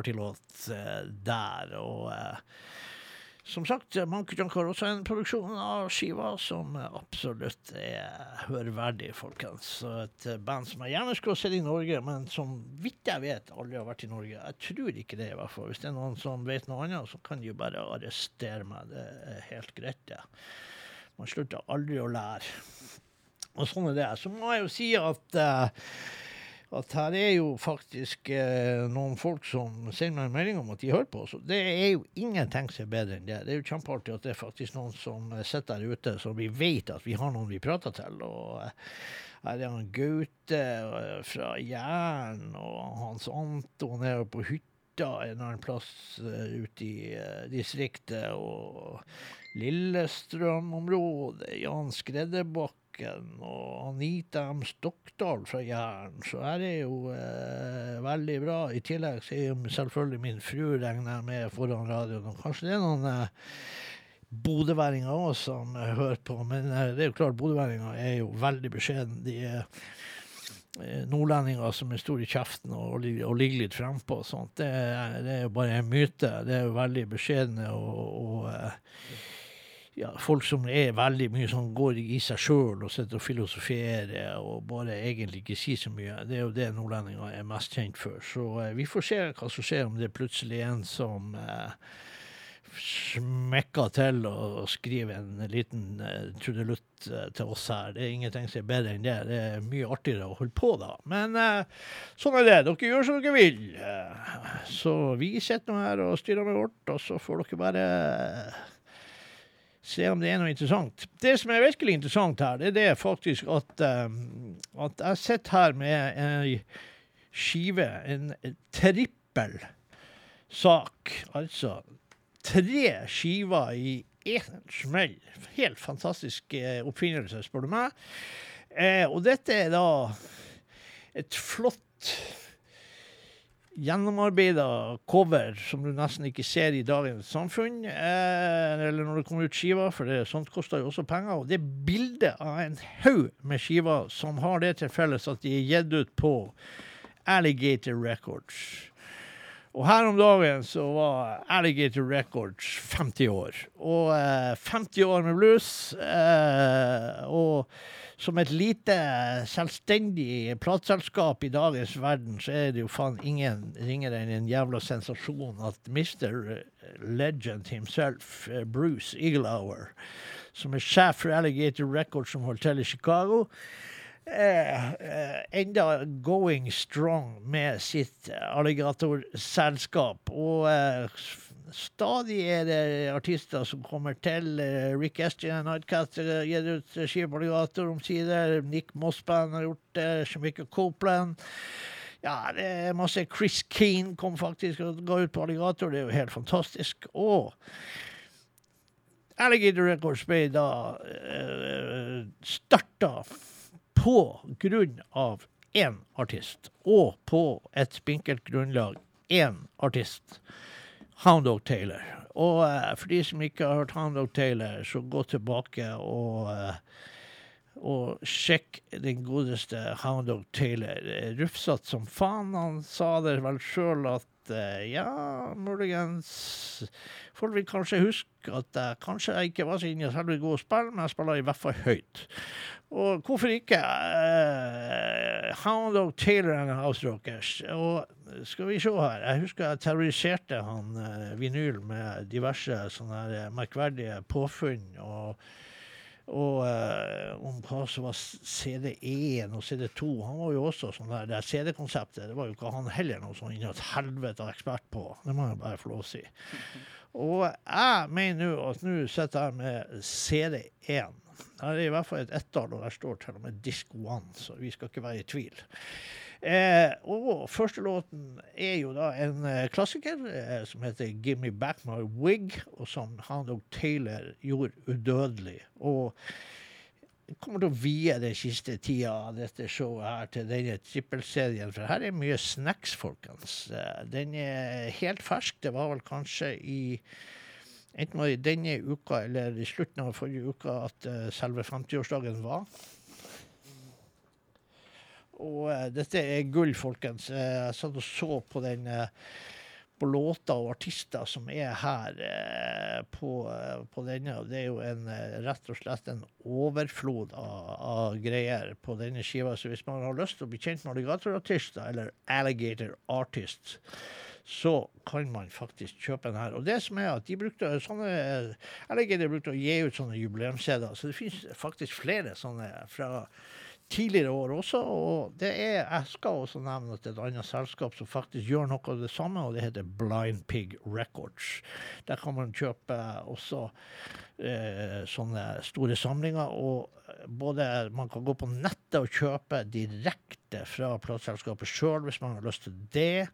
Partylåt eh, der. Og eh, som sagt, Monkey Junk har også en produksjon av skiva som eh, absolutt er hørverdig, folkens. Et band som jeg gjerne skulle sett i Norge, men som vidt jeg vet aldri har vært i Norge. Jeg tror ikke det, i hvert fall. Hvis det er noen som vet noe annet, så kan de jo bare arrestere meg. Det er helt greit, det. Man slutter aldri å lære. Og sånn er det. Så må jeg jo si at eh, at her er jo faktisk eh, noen folk som sender meg en melding om at de hører på oss. Det er jo ingenting som er bedre enn det. Det er jo kjempeartig at det er faktisk noen som eh, sitter der ute, så vi vet at vi har noen vi prater til. og eh, her er han Gaute eh, fra Jæren, og Hans Anton er på hytta en annen plass ute i distriktet, og Lillestrøm-området, Jan Skredderbakken og Anita M. Stokdal fra Jæren. Så er jo eh, veldig bra. I tillegg så er selvfølgelig min fru regner jeg med foran radioen, og kanskje det er noen eh, bodøværinger òg som hører på, men eh, det er jo klart, bodøværinger er jo veldig beskjedne. De er eh, nordlendinger som er store i kjeften og, og ligger litt frempå og sånt. Det, det er jo bare en myte. Det er jo veldig beskjedne og, og eh, ja, folk som er veldig mye sånn går i seg sjøl og sitter og filosoferer og bare egentlig ikke sier så mye. Det er jo det nordlendinger er mest kjent for. Så eh, vi får se hva som skjer om det er plutselig en som eh, smekker til og skriver en liten eh, trudelutt eh, til oss her. Det er ingenting som er bedre enn det. Det er mye artigere å holde på da. Men eh, sånn er det. Dere gjør som dere vil. Eh, så vi sitter nå her og styrer med vårt, og så får dere bare se om det er noe interessant. Det som er virkelig interessant her, det er det faktisk at, eh, at jeg sitter her med ei skive, en trippel sak. Altså tre skiver i én smell. Helt fantastisk eh, oppfinnelse, spør du meg. Eh, og dette er da et flott gjennomarbeida cover som du nesten ikke ser i dagens samfunn, eh, eller når det kommer ut skiver, for det, sånt koster jo også penger. Og det er bilde av en haug med skiver som har det til felles at de er gitt ut på Alligator Records. Og her om dagen så var Alligator Records 50 år. Og eh, 50 år med blues. Eh, og som et lite selvstendig plateselskap i dagens verden, så er det jo faen ingen ringere enn en jævla sensasjon at Mr. Legend himself, eh, Bruce Eaglehauer, som er sjef for Alligator Records som holder til i Chicago, eh, eh, enda going strong med sitt alligatorselskap. Og eh, stadig er det artister som kommer til. Eh, Rick Estian Nightcat har gitt ut skive på alligator omsider. Nick Mossband har gjort det. Shemika Copeland. Ja, det er masse. Chris Keane kom faktisk og ga ut på alligator. Det er jo helt fantastisk. Og Alligator Records ble da uh, starta på grunn av én artist, og på et spinkelt grunnlag én artist. Hound Dog Taylor. Og eh, for de som ikke har hørt Hound Dog Taylor, så gå tilbake og, eh, og sjekk den godeste Hound Dog Taylor. Rufsete som faen. Han sa det vel sjøl at eh, ja, muligens Folk vil kanskje huske at kanskje jeg ikke var så inne i selve god spill, men jeg spiller i hvert fall høyt. Og hvorfor ikke? Uh, Hound of Taylor and the House Rockers. Og skal vi se her. Jeg husker jeg terroriserte han uh, vinyl med diverse sånne eh, merkverdige påfunn. og og uh, om hva som var CD1 og CD2. Han var jo også sånn der, det CD-konseptet. Det var jo ikke han heller noe sånn inn et helvete ekspert på. Det må jeg bare få lov å si. Og jeg mener nå at nå sitter jeg med CD1. Her er i hvert fall et ettall, og der står til og med Disc One, så vi skal ikke være i tvil. Eh, og første låten er jo da en eh, klassiker eh, som heter 'Give Me Back My Wig', og som han og Taylor gjorde udødelig. Og jeg kommer til å vie den siste tida av dette showet her til denne trippelserien, for her er mye snacks, folkens. Eh, Den er helt fersk. Det var vel kanskje i Enten var det denne uka eller i slutten av forrige uka at eh, selve 50-årsdagen var. Og uh, dette er gull, folkens. Eh, jeg satt og så på den uh, på låter og artister som er her på, på denne. og Det er jo en, rett og slett en overflod av, av greier på denne skiva. Så hvis man har lyst til å bli kjent med alligatorartister eller alligator artists, så kan man faktisk kjøpe den her. Og det som er at de brukte sånne Alligator brukte å gi ut sånne jubileumskjeder, så det finnes faktisk flere sånne fra tidligere år også. Og det er, jeg skal også nevne at det er et annet selskap som faktisk gjør noe av det samme, og det heter Blind Pig Records. Der kan man kjøpe også eh, sånne store samlinger. Og både man kan gå på nettet og kjøpe direkte fra plateselskapet sjøl hvis man har lyst til det.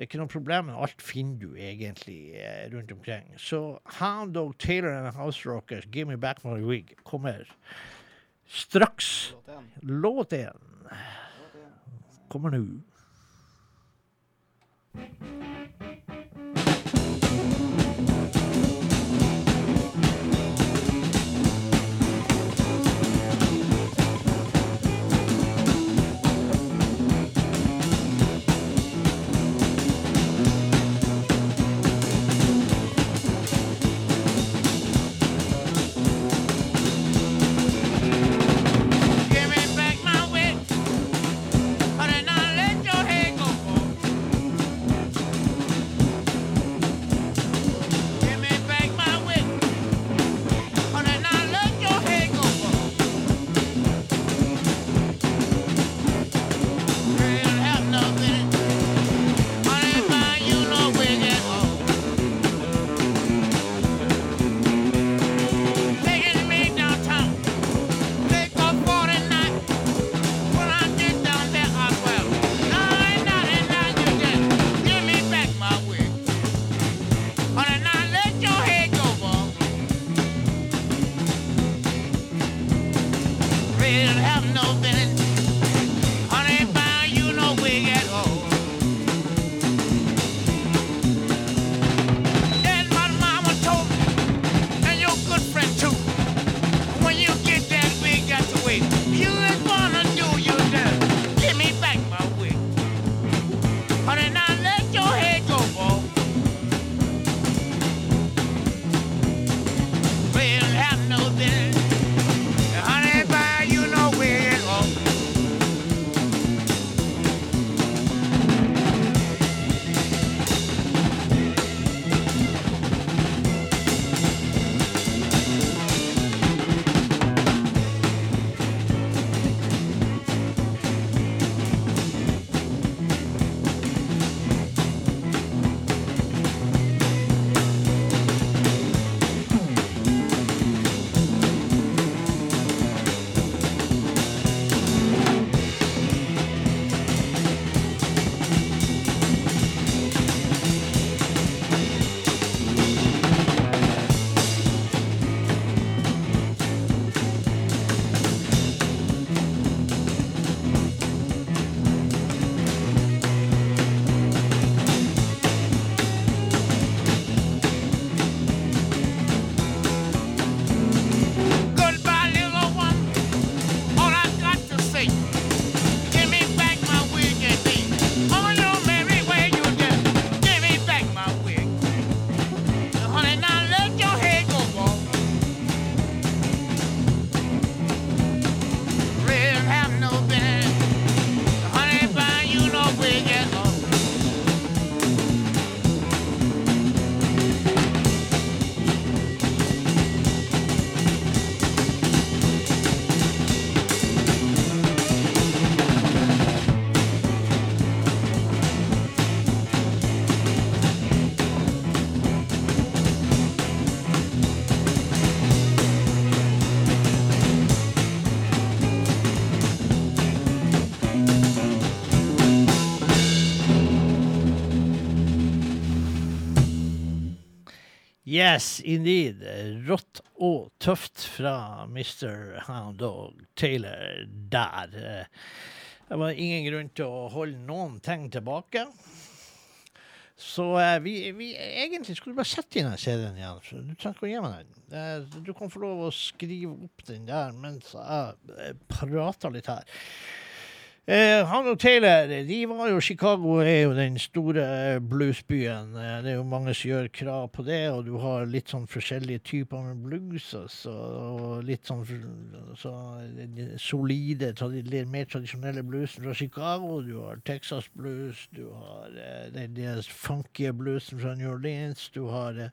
Det er ikke noe problem, alt finner du egentlig eh, rundt omkring. Så Hound Dog Taylor and House Rockers, Give Me Back My Wig, kommer straks. Låt én. kommer nå. Yes, indeed. Rått og tøft fra Mr. Hound Dog Taylor der. Det var ingen grunn til å holde noen ting tilbake. Så eh, vi, vi egentlig skulle bare sette inn den CD-en igjen. Du trenger ikke å gi meg den. Eh, du kan få lov å skrive opp den der mens jeg prater litt her. Eh, han og Taylor de var jo Chicago er jo den store eh, bluesbyen. Eh, det er jo mange som gjør krav på det, og du har litt sånn forskjellige typer med blues. Også, og litt sånn så, solide, mer tradisjonelle bluesen fra Chicago. Du har Texas blues, du har eh, den funky bluesen fra New Orleans, du har eh,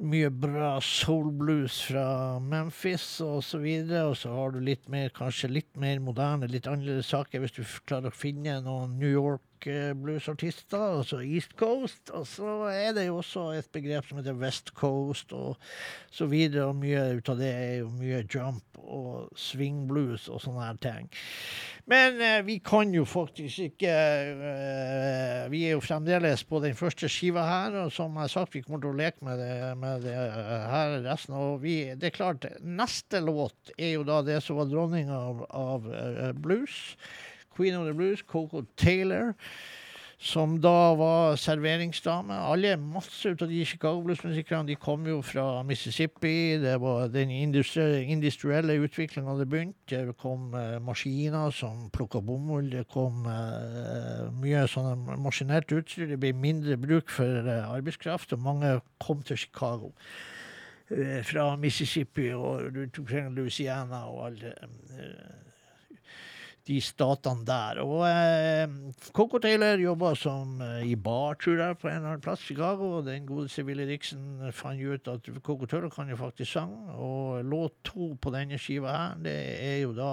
mye bra soul blues fra Memphis og så videre. Og så har du litt mer, kanskje litt mer moderne, litt annerledes saker hvis du klarer å finne noen New York rock-bluesartister, altså East Coast. Og så er det jo også et begrep som heter West Coast, og så videre. Og mye ut av det er jo mye jump og swing blues og sånne her ting. Men eh, vi kan jo faktisk ikke eh, Vi er jo fremdeles på den første skiva her, og som jeg har sagt, vi kommer til å leke med det, med det her resten. Og vi, det er klart, neste låt er jo da det som var dronninga av, av uh, blues. Queen of the Blues, Coco Taylor. Som da var serveringsdame. Alle, Masse ut av de Chicago Blues-musikerne de kom jo fra Mississippi. Det var den industri industrielle utviklinga hadde begynt. Det kom eh, maskiner som plukka bomull. Det kom eh, mye sånn maskinert utstyr. Det ble mindre bruk for eh, arbeidskraft, og mange kom til Chicago. Eh, fra Mississippi og Louisiana og alle eh, de statene der. Og eh, Coco Taylor jobba som eh, i bar, tror jeg, på en eller annen plass i Chicago. Og den gode Willy Dixon fant ut at Coco Taylor kan jo faktisk sange. Og låt to på denne skiva her, det er jo da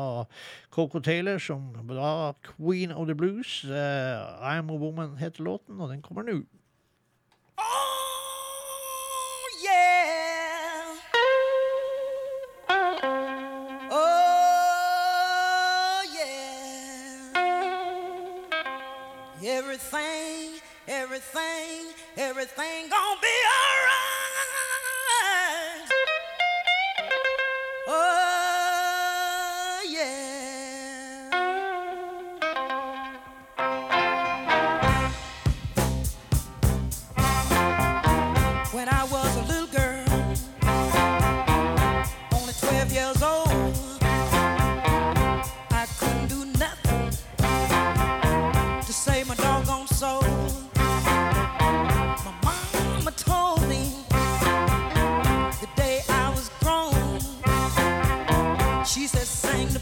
Coco Taylor som da Queen of the Blues. Eh, I'm a Woman heter låten, og den kommer nå. Oh, yeah. Everything, everything, everything gonna be alright. that sang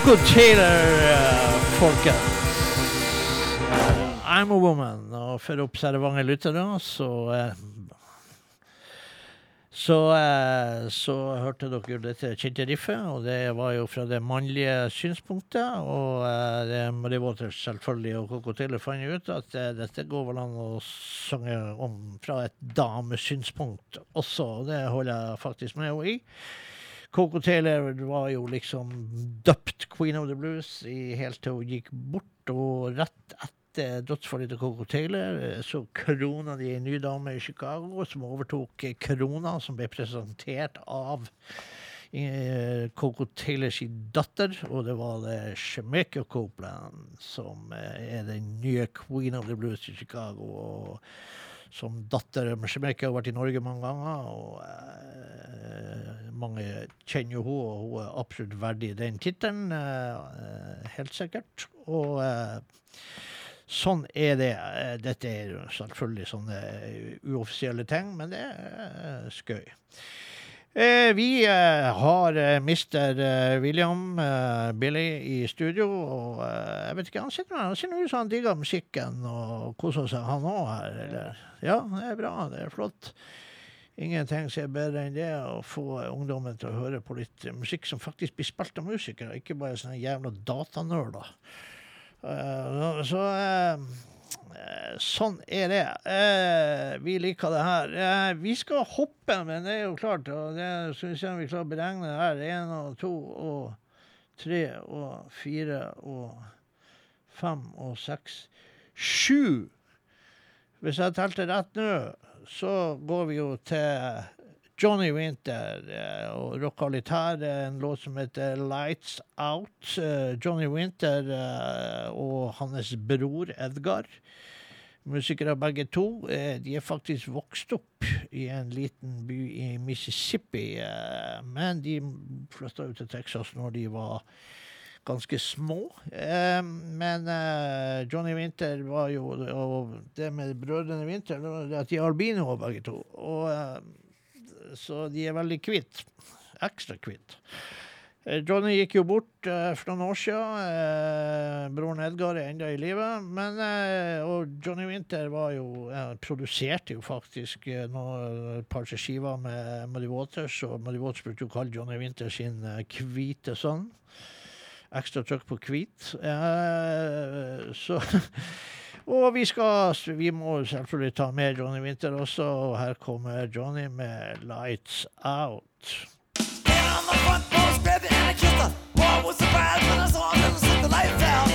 Coco Taylor, folket! folkens. Uh, I'm a woman. Og for observante lyttere, så eh, så, eh, så hørte dere dette kjente riffet, og det var jo fra det mannlige synspunktet. Og eh, det var selvfølgelig og Coco Taylor fant ut at eh, dette går vel an å synge om fra et damesynspunkt også, og det holder jeg faktisk med henne i. Coco Taylor var jo liksom døpt Queen of the Blues i, helt til hun gikk bort, og rett etter dødsfallet til Coco Taylor eh, så krona de en ny dame i Chicago som overtok krona, som ble presentert av eh, Coco Taylors datter, og det var det Shemeka Copeland som eh, er den nye Queen of the Blues i Chicago. og som datter Shemeka har vært i Norge mange ganger, og eh, mange kjenner jo henne, og hun er absolutt verdig den tittelen, eh, helt sikkert. Og eh, sånn er det. Dette er selvfølgelig sånne uoffisielle ting, men det er skøy. Eh, vi eh, har eh, Mr. eh, William eh, Billy i studio, og eh, jeg vet ikke, han sitter der, han ser ut som han digger musikken og koser seg, han òg her, eller? Ja, det er bra, det er flott. Ingenting som er bedre enn det, å få ungdommen til å høre på litt musikk som faktisk blir spilt av musikere, ikke bare sånne jævla datanerder. Eh, så eh, sånn er det. Eh, vi liker det her. Eh, vi skal hoppe, men det er jo klart, og det skal om vi klarer å beregne her. Én og to og tre og fire og fem og seks. Sju! Hvis jeg telte rett nå, så går vi jo til Johnny Winter eh, og rocka litt her. Er en låt som heter Lights Out. Eh, Johnny Winter eh, og hans bror Edgar. Musikere begge to. Eh, De er faktisk vokst opp i en liten by i Mississippi, eh, men de flytta ut til Texas når de var ganske små. Eh, men eh, Johnny Winter var jo Og det med brødrene Winter, det at de er albinoer begge to. Og, eh, så de er veldig kvitt. Ekstra kvitt. Eh, Johnny gikk jo bort eh, for noen år siden. Eh, broren Edgar er ennå i live. Eh, og Johnny Winter var jo, eh, produserte jo faktisk eh, noe, et par skiver med Muddy Waters, og Muddy Waters brukte jo å kalle Johnny Winter sin hvite sønn. Ekstra trykk på hvit. Så Og vi skal Vi må selvfølgelig ta med Johnny Winter også, og her kommer Johnny med 'Lights Out'. Standing on the front porch, grabbed it and I kissed her. Boy, I was surprised when I saw her and set the lights out.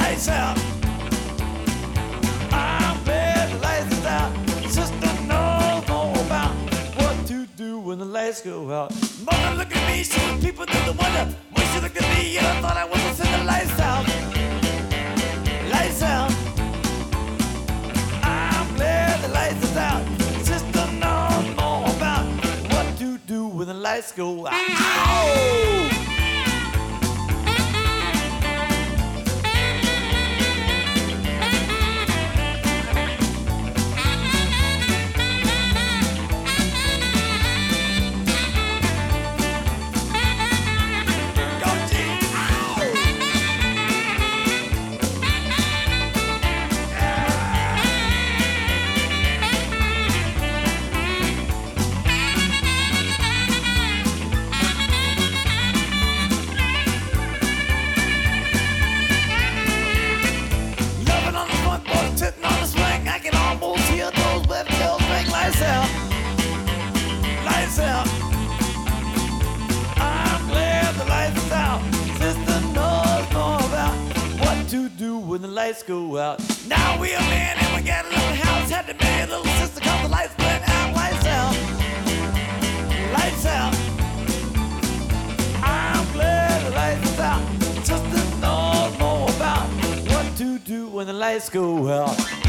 Lights out. I'm glad the lights is out. Sister knows more about what to do when the lights go out. Mother, look at me, showing people that the wonder. When she looked at me, I thought I was to send the lights out. Lights out. Sister knows more about what to do when the lights go out. Ow! To do when the lights go out. Now we a man and we got a little house. Had to marry a little sister cause the lights went out. Lights out. Lights out. I'm glad the lights out. Sister knows more about what to do when the lights go out?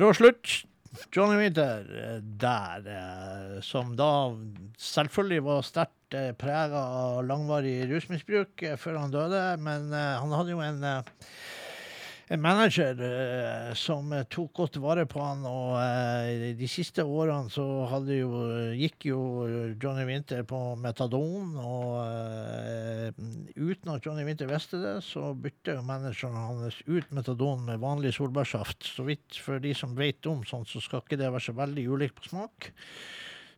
Bra slutt. Johnny Winter eh, der, eh, som da selvfølgelig var sterkt eh, prega av langvarig rusmisbruk før han døde. Men han hadde jo en, en manager eh, som tok godt vare på han, og eh, de siste årene så jo, gikk jo Johnny Winter på metadon, og eh, uten at Johnny Winter visste det, så bytta jo manageren hans ut metadon med vanlig solbærsaft. Så vidt for de som vet om sånt, så skal ikke det være så veldig ulikt på smak.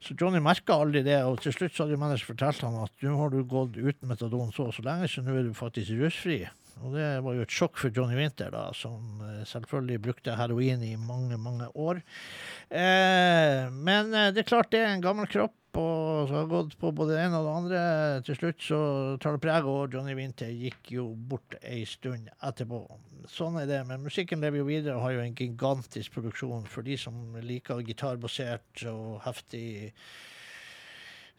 Så Johnny merka aldri det, og til slutt så hadde jo manager fortalt han at nå har du gått uten metadon så og så lenge, så nå er du faktisk rusfri. Og det var jo et sjokk for Johnny Winter, da, som eh, selvfølgelig brukte heroin i mange, mange år. Eh, men eh, det er klart det er en gammel kropp, og så har gått på både det ene og det andre. Til slutt så tar det preg, og Johnny Winter gikk jo bort ei stund etterpå. Sånn er det. Men musikken lever jo videre og har jo en gigantisk produksjon for de som liker gitarbasert og heftig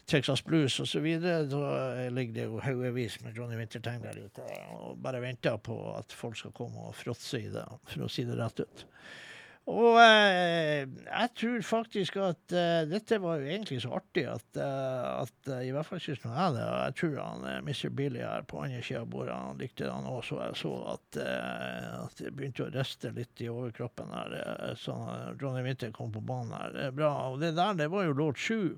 Texas Blues osv. Da ligger det jo haugevis med Johnny Winter-tegn der ute og bare venter på at folk skal komme og fråtse i det, for å si det rett ut. Og eh, jeg tror faktisk at eh, dette var jo egentlig så artig at, eh, at eh, i hvert fall syns jeg det. Og jeg tror han eh, Mr. Billy her på andre sida av bordet han likte han òg, så jeg så at, at det begynte å riste litt i overkroppen her. Så Johnny Winter kom på banen her. Er bra. Og det der, det var jo låt sju.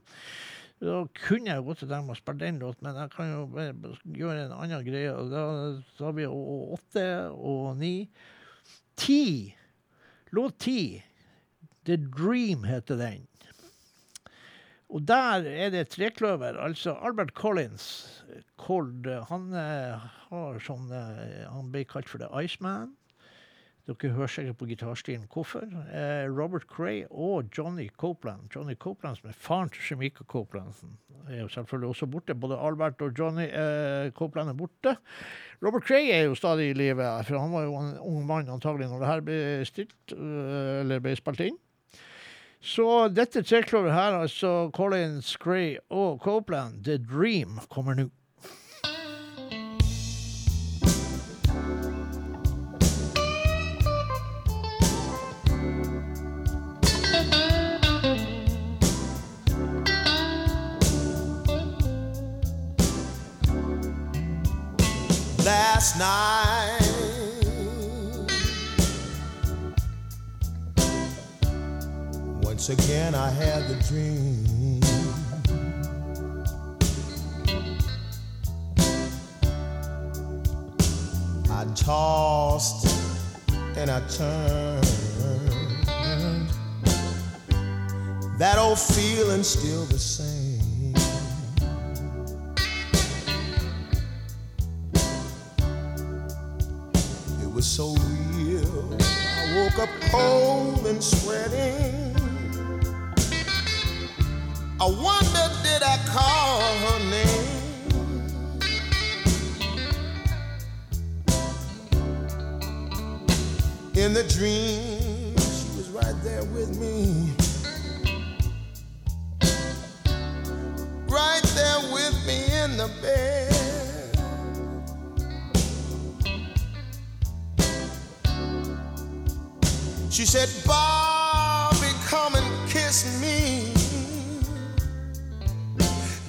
Da kunne jeg gått til dem og spilt den låten, men jeg kan jo gjøre en annen greie. og Da, da har vi åtte og ni. Ti! Låt ti. The Dream heter den. Og der er det trekløver. Altså Albert Collins. Cold, han eh, har sånn eh, Han ble kalt for The Iceman. Dere hører sikkert på gitarstilen hvorfor. Eh, Robert Cray og Johnny Copeland. Johnny Copeland som er faren til Shemika Copeland. Er jo selvfølgelig også borte. Både Albert og Johnny eh, Copeland er borte. Robert Cray er jo stadig i live, han var jo en ung mann antagelig når det her ble stilt, øh, eller ble spilt inn. Så dette trekløveret her, altså Collins, Cray og Copeland, The Dream, kommer nå. Last night. Once again, I had the dream. I tossed and I turned. That old feeling still the same. Up cold and sweating. I wonder did I call her name? In the dream, she was right there with me. Right there with me in the bed. Said, Bobby, come and kiss me.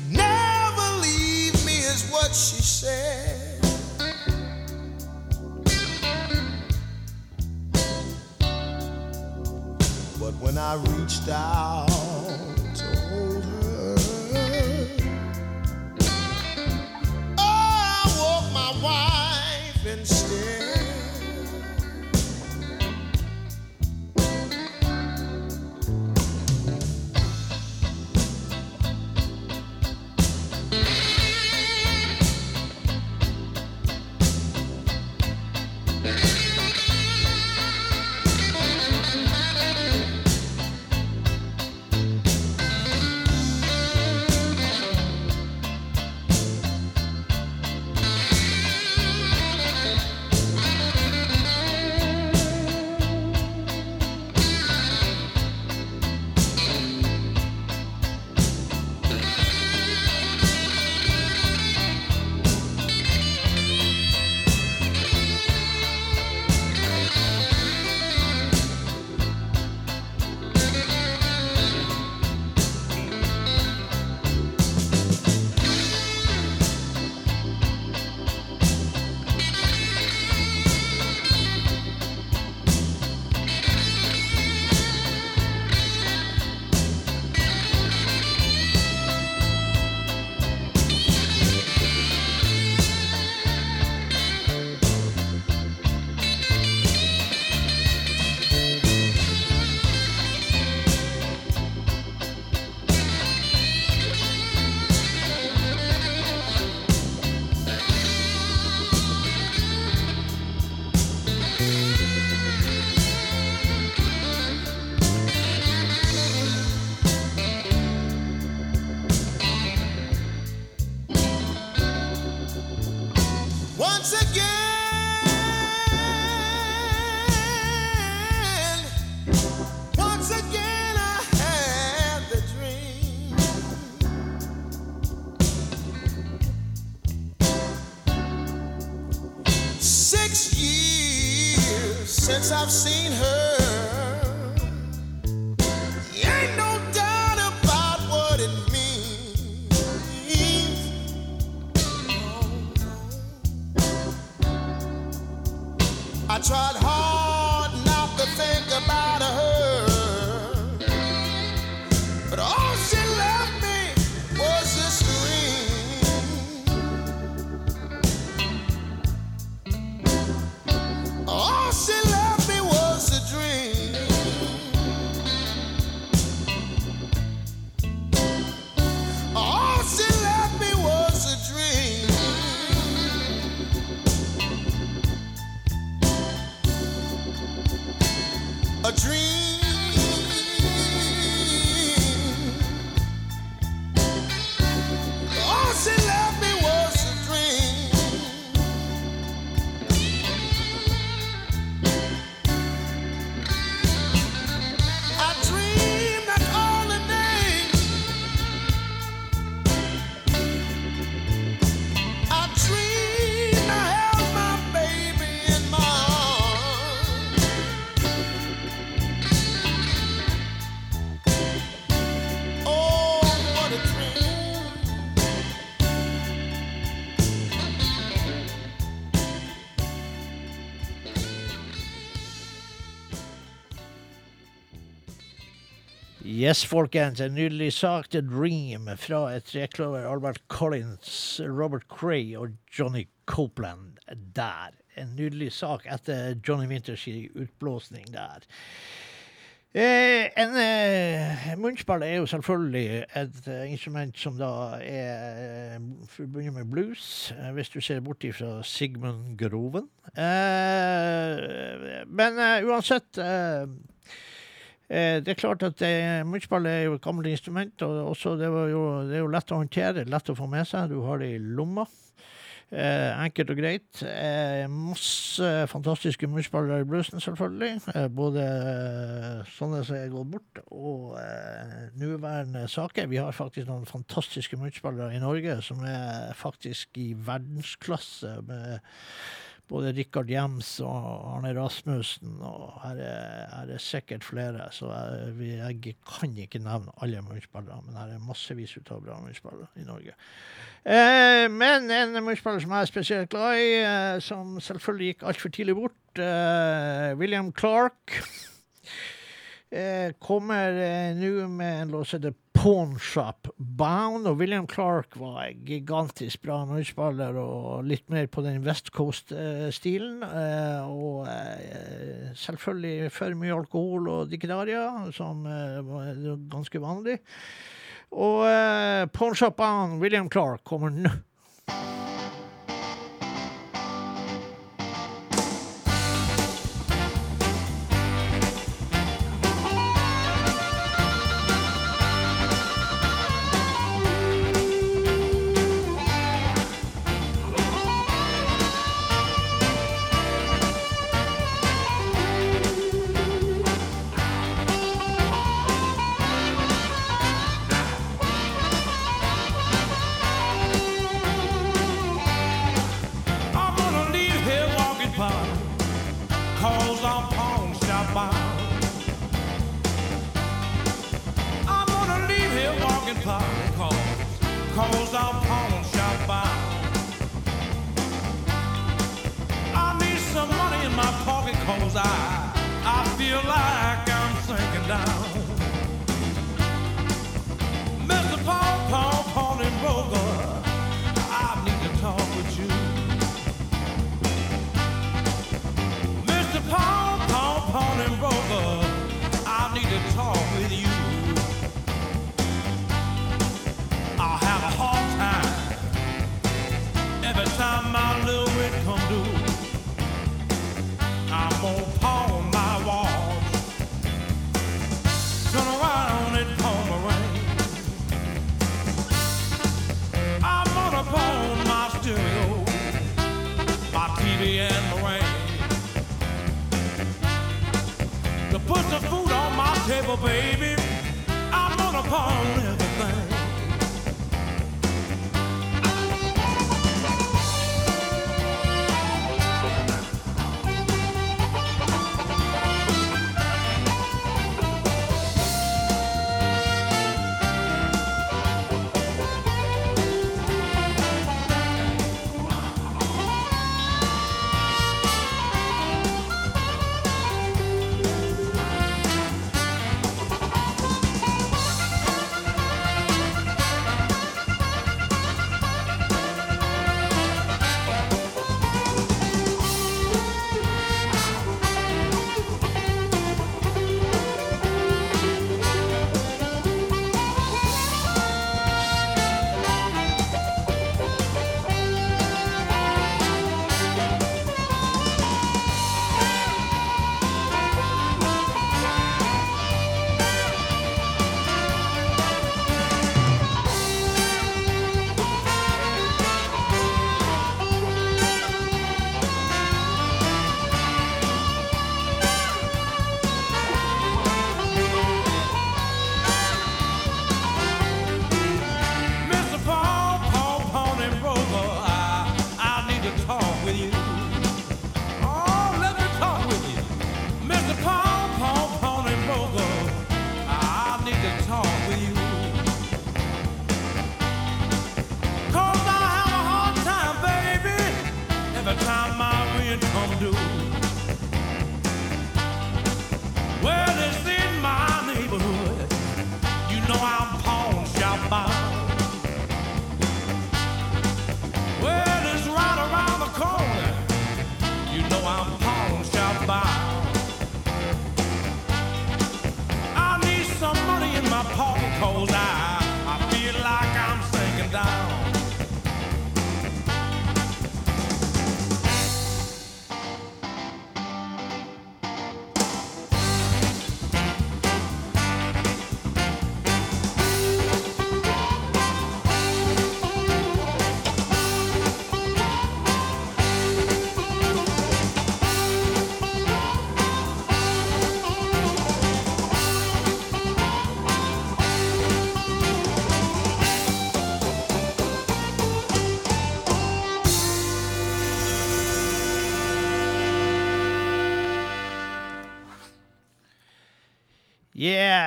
Never leave me, is what she said. But when I reached out Yes, folkens. En nydelig sak til Dream fra et trekløver. Albert Collins, Robert Cray og Johnny Copeland der. En nydelig sak etter Johnny Winters utblåsning der. Eh, en eh, munnspill er jo selvfølgelig et eh, instrument som da er eh, forbundet med blues, eh, hvis du ser bort ifra Sigmund Groven. Eh, men eh, uansett eh, Eh, det er klart at eh, munnspill er jo et gammelt instrument, og også det, jo, det er jo lett å håndtere, lett å få med seg. Du har det i lomma. Eh, enkelt og greit. Eh, masse fantastiske munnspillere i bluesen, selvfølgelig. Eh, både eh, sånne som er gått bort, og eh, nåværende saker. Vi har faktisk noen fantastiske munnspillere i Norge som er faktisk i verdensklasse. med både Rikard Jems og Arne Rasmussen, og her er, her er sikkert flere. Så jeg, jeg kan ikke nevne alle munnspillere, men her er massevis av bra munnspillere i Norge. Eh, men en munnspiller som jeg er spesielt glad i, eh, som selvfølgelig gikk altfor tidlig bort, eh, William Clark. Eh, kommer eh, nå med en låt som Pawn Shop Bound. Og William Clark var en gigantisk bra munnspiller og litt mer på den West Coast-stilen. Eh, og eh, selvfølgelig for mye alkohol og dikkedaria, som eh, var ganske vanlig. Og Pornshop Bound, William Clark, kommer nå.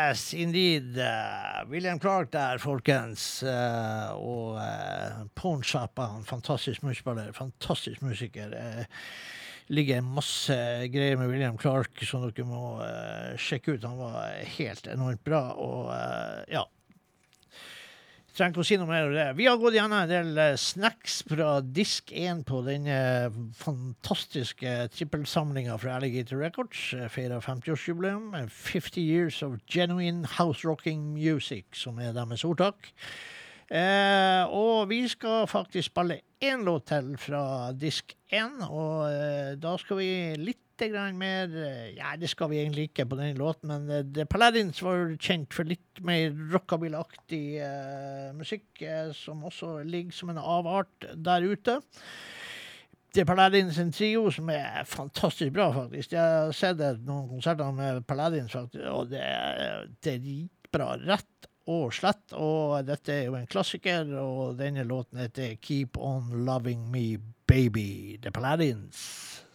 Yes, indeed. Uh, William Clark der, folkens. Uh, og uh, Pornsjappa, en fantastisk musikspiller. Fantastisk musiker. Uh, ligger masse greier med William Clark som dere må sjekke ut. Han var helt enormt bra. Og ja. Trenger ikke å si noe mer om det. Vi har gått gjennom en del eh, snacks fra disk 1 på denne fantastiske trippelsamlinga fra Alligator Records. eh, Feira 50-årsjubileum. eh, 50 Years of Genuine House Rocking Music, som er deres ordtak. Eh, og vi skal faktisk spille én låt til fra disk 1, og eh, da skal vi litt grann mer eh, Ja, det skal vi egentlig ikke på denne låten, men eh, The Paladins var kjent for litt mer rockabilly-aktig eh, musikk, uh, som også ligger som en avart der ute. The Paladins en trio som er fantastisk bra, faktisk. Jeg har sett noen konserter med Paladins, faktisk, og det er, det er dritbra. Rett og slett. Og dette er jo en klassiker, og denne låten heter Keep On Loving Me Baby, The Paladins.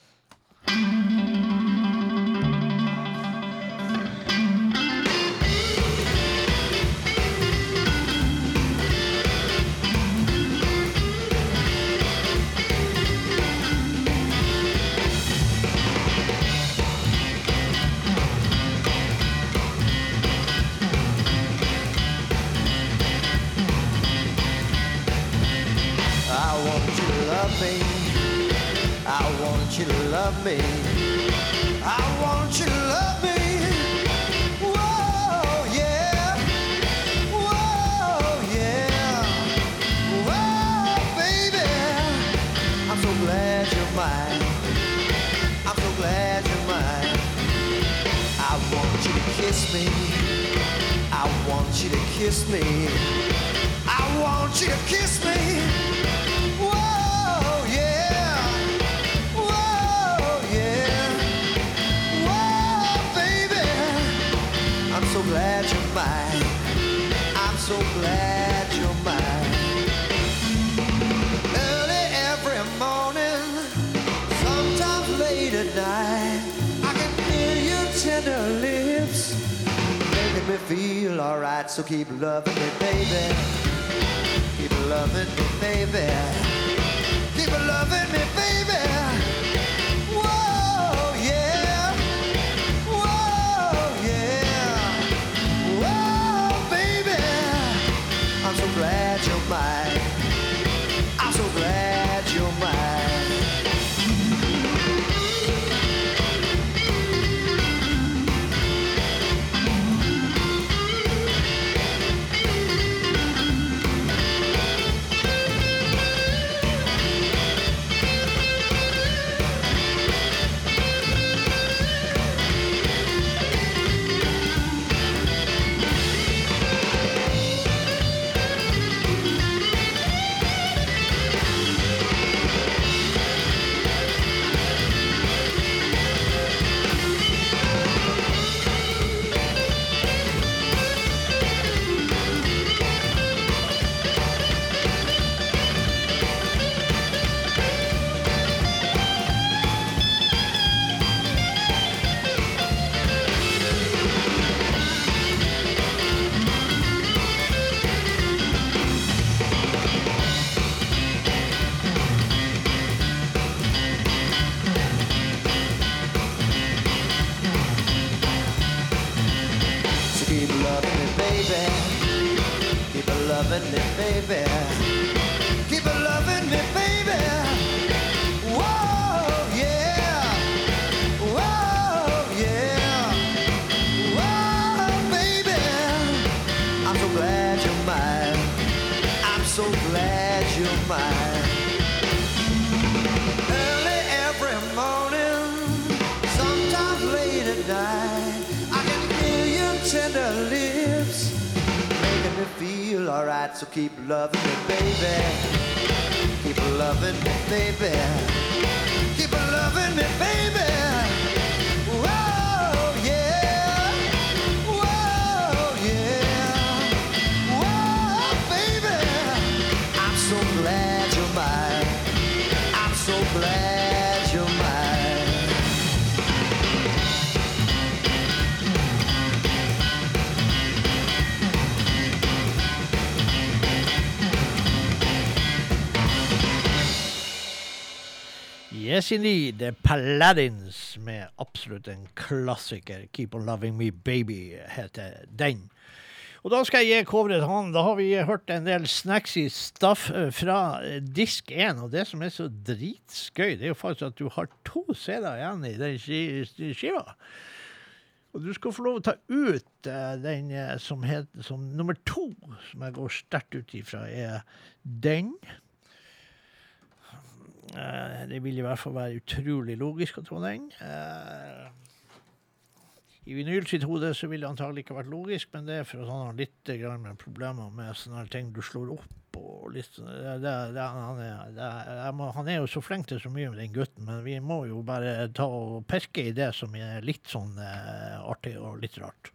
I love me. I want you to love me. Whoa, yeah. Whoa, yeah. Whoa, baby. I'm so glad you're mine. I'm so glad you're mine. I want you to kiss me. I want you to kiss me. I want you to kiss me. Feel alright. So keep loving me, baby. Keep loving me, baby. Keep loving me, baby. Keep loving me, baby. Keep loving me, baby. Yes The Paladins med absolutt en klassiker. 'Keep on loving me, baby' heter den. Og da skal jeg gi coveret han. Da har vi hørt en del snacksy stuff eh, fra eh, disk 1. Og det som er så dritskøy, det er jo faktisk at du har to CD-er igjen i den skiva. Og du skal få lov å ta ut eh, den som, heter som nummer to, som jeg går sterkt ut ifra, er den. Eh, det vil i hvert fall være utrolig logisk å tro den. Eh, I vinyl sitt hode så ville det antagelig ikke vært logisk, men det er for at han har litt med problemer med sånne ting du slår opp og litt sånn- det, det, han, er, det, må, han er jo så flink til så mye med den gutten, men vi må jo bare ta og pirke i det som er litt sånn eh, artig og litt rart.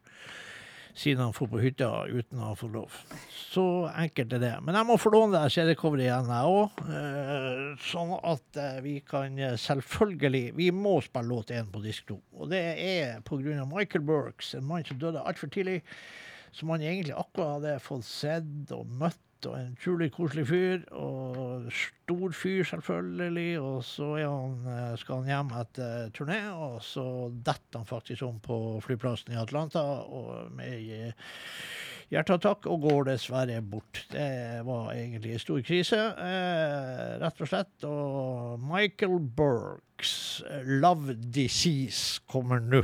Siden han får på hytta uten å få lov. Så enkelt er det. Men jeg må få låne det CD-coveret igjen, jeg òg. Eh, sånn at eh, vi kan eh, selvfølgelig Vi må spille låt én på disk to. Og det er pga. Michael Burks, en mann som døde altfor tidlig. Som han egentlig akkurat hadde fått sett og møtt. Og en utrolig koselig fyr. Og stor fyr, selvfølgelig. Og så han, eh, skal han hjem etter turné, og så detter han faktisk om på flyplassen i Atlanta og med eh, hjerteattakk og går dessverre bort. Det var egentlig en stor krise, eh, rett og slett. Og Michael Burks 'Love Disease' kommer nå.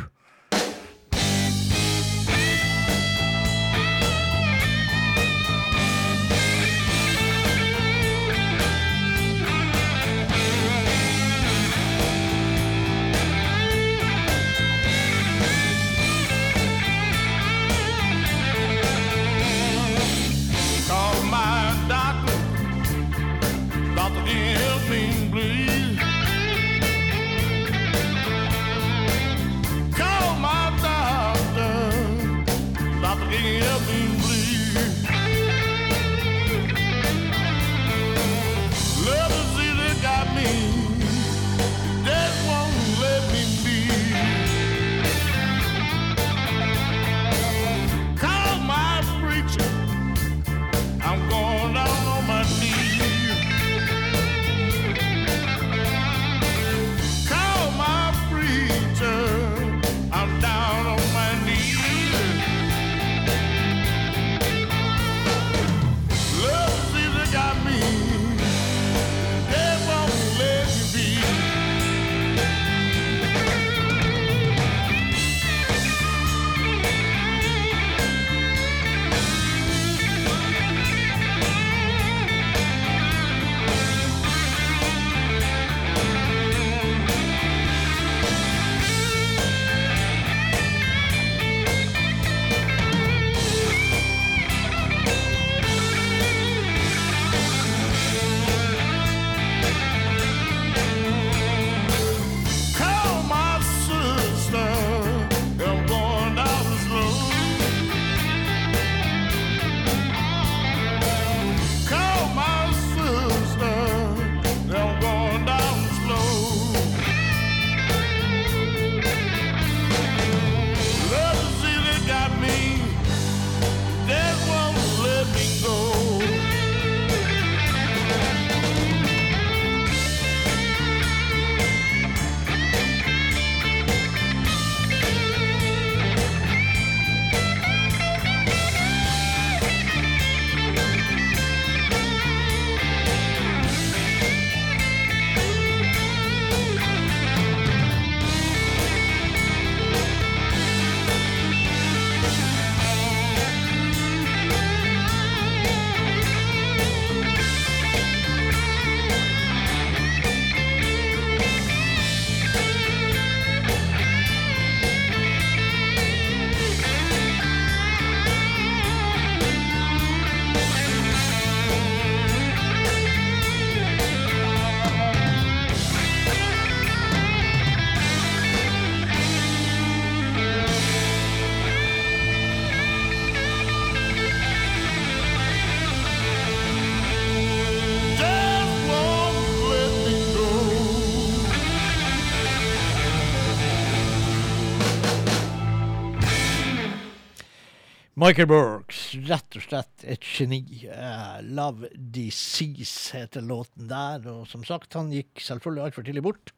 Michael Burks, rett og slett et geni. Uh, 'Love Disease' heter låten der. Og som sagt, han gikk selvfølgelig altfor tidlig bort.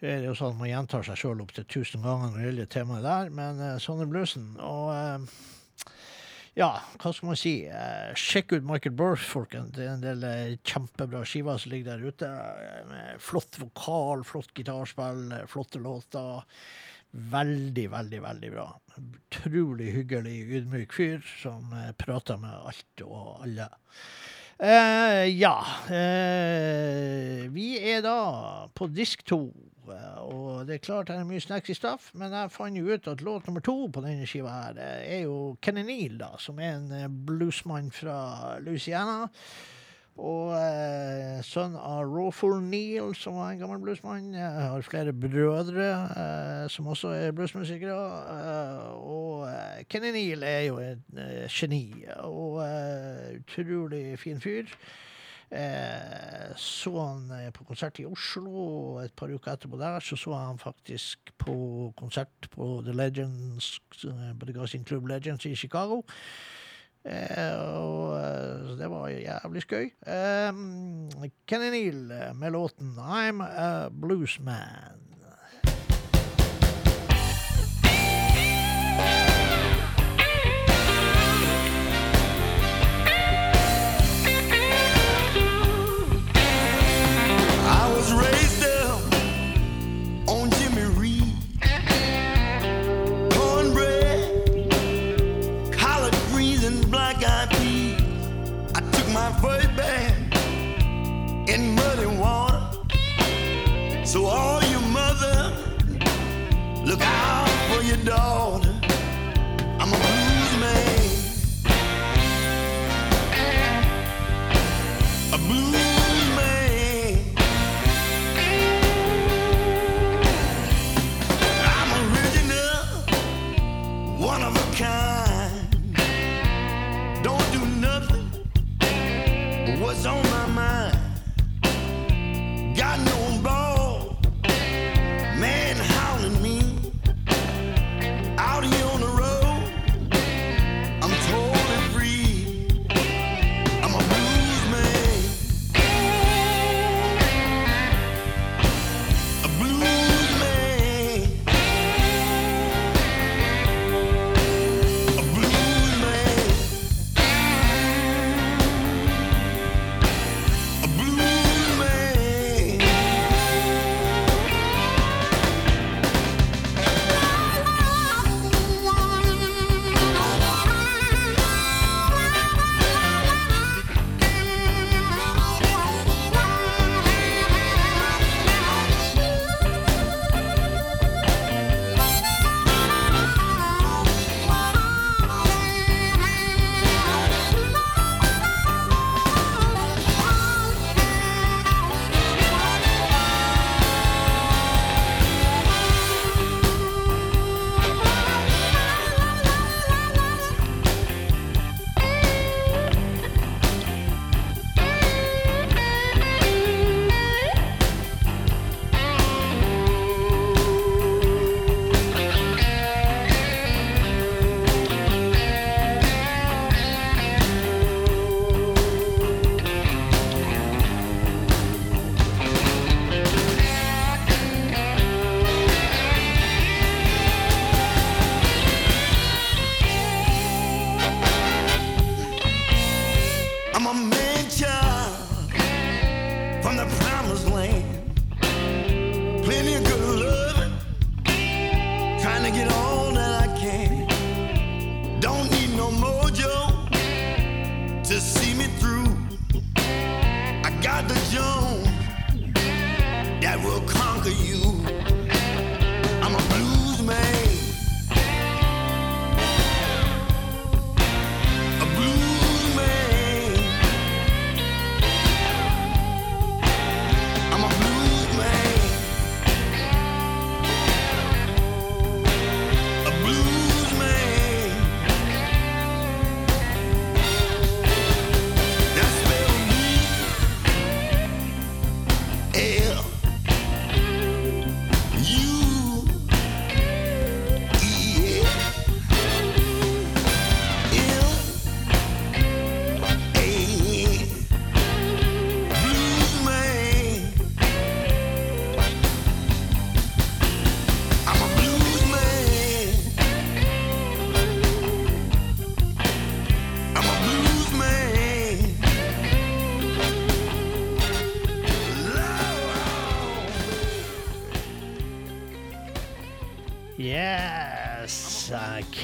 Det er jo sånn at Man gjentar seg sjøl opptil tusen ganger når det gjelder temaet der, men uh, sånn er bluesen. Og uh, ja, hva skal man si? Eh, sjekk ut Michael Burks, folkens. Det er en del eh, kjempebra skiver som ligger der ute. eh, Med flott vokal, flott gitarspill, eh, flotte låter. Veldig, veldig, veldig bra. Utrolig hyggelig, ydmyk fyr som eh, prater med alt og alle. Eh, ja. Eh, vi er da på disk to. eh, Og det er klart det er mye snacks i staff, men jeg fant jo ut at låt nummer to på denne skiva her er jo Kenny Neal, da, som er en eh, bluesmann fra Louisiana. Og eh, sønn av Rawful Neal, som var en gammel bluesmann. Har flere brødre eh, som også er bluesmusikere. Eh, og eh, Kenny Neal er jo et eh, geni, og eh, utrolig fin fyr. Så han på konsert i Oslo, et par uker etterpå der så så han faktisk på konsert på The Legends, Gassing Club Legends i Chicago. Eh, og eh, det var jævlig skøy. Um, Kenny Neal eh, med låten 'I'm a Bluesman'. I was raised look out for your daughter.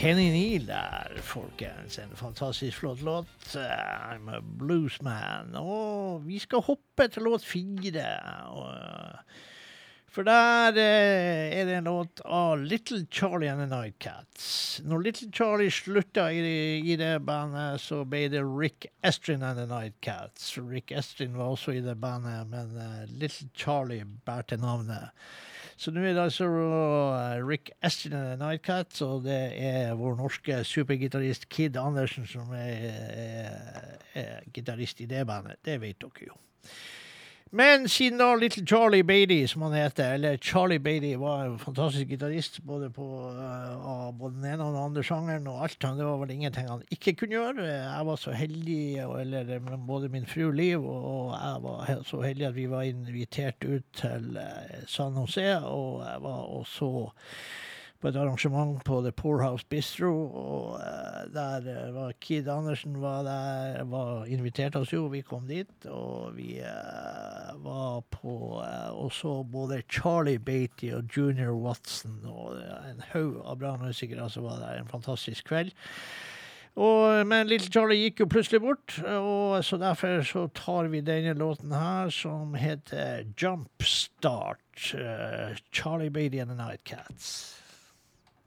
Kenny Neal der, folkens. En fantastisk flott låt. Eh, I'm a bluesman. Og vi skal hoppe til låt fire. Eh, for der eh, er det en låt av Little Charlie and the Nightcats. Når Little Charlie slutta i, det bandet, så ble det Rick Estrin and the Nightcats. Rick Estrin var også i det bandet, men Little Charlie bærte navnet. Så nå er det altså uh, Rick Estrin and the Nightcats, og det er vår norske supergitarist Kid Andersen som er, er, er gitarist i det bandet. Det vet dere jo. Men siden da Little Charlie Beatty, som han heter, eller Charlie Beatty, var en fantastisk gitarist både på uh, både den ene og den andre sjangeren og alt, han, det var vel ingenting han ikke kunne gjøre. Jeg var så heldig, eller både min fru Liv og jeg var så heldig at vi var invitert ut til uh, San Jose, og jeg var og så på et arrangement på The Poorhouse Bistro, og eh, der eh, var Kid Andersen var der, var invitert oss jo, vi kom dit, og vi eh, var på og så både Charlie Beatty og Junior Watson, og en haug av bra musikere som var der, en fantastisk kveld. Og, men Little Charlie gikk jo plutselig bort, og så derfor så tar vi denne låten her, som heter Jumpstart. Uh, Charlie Beatty and the Nightcats.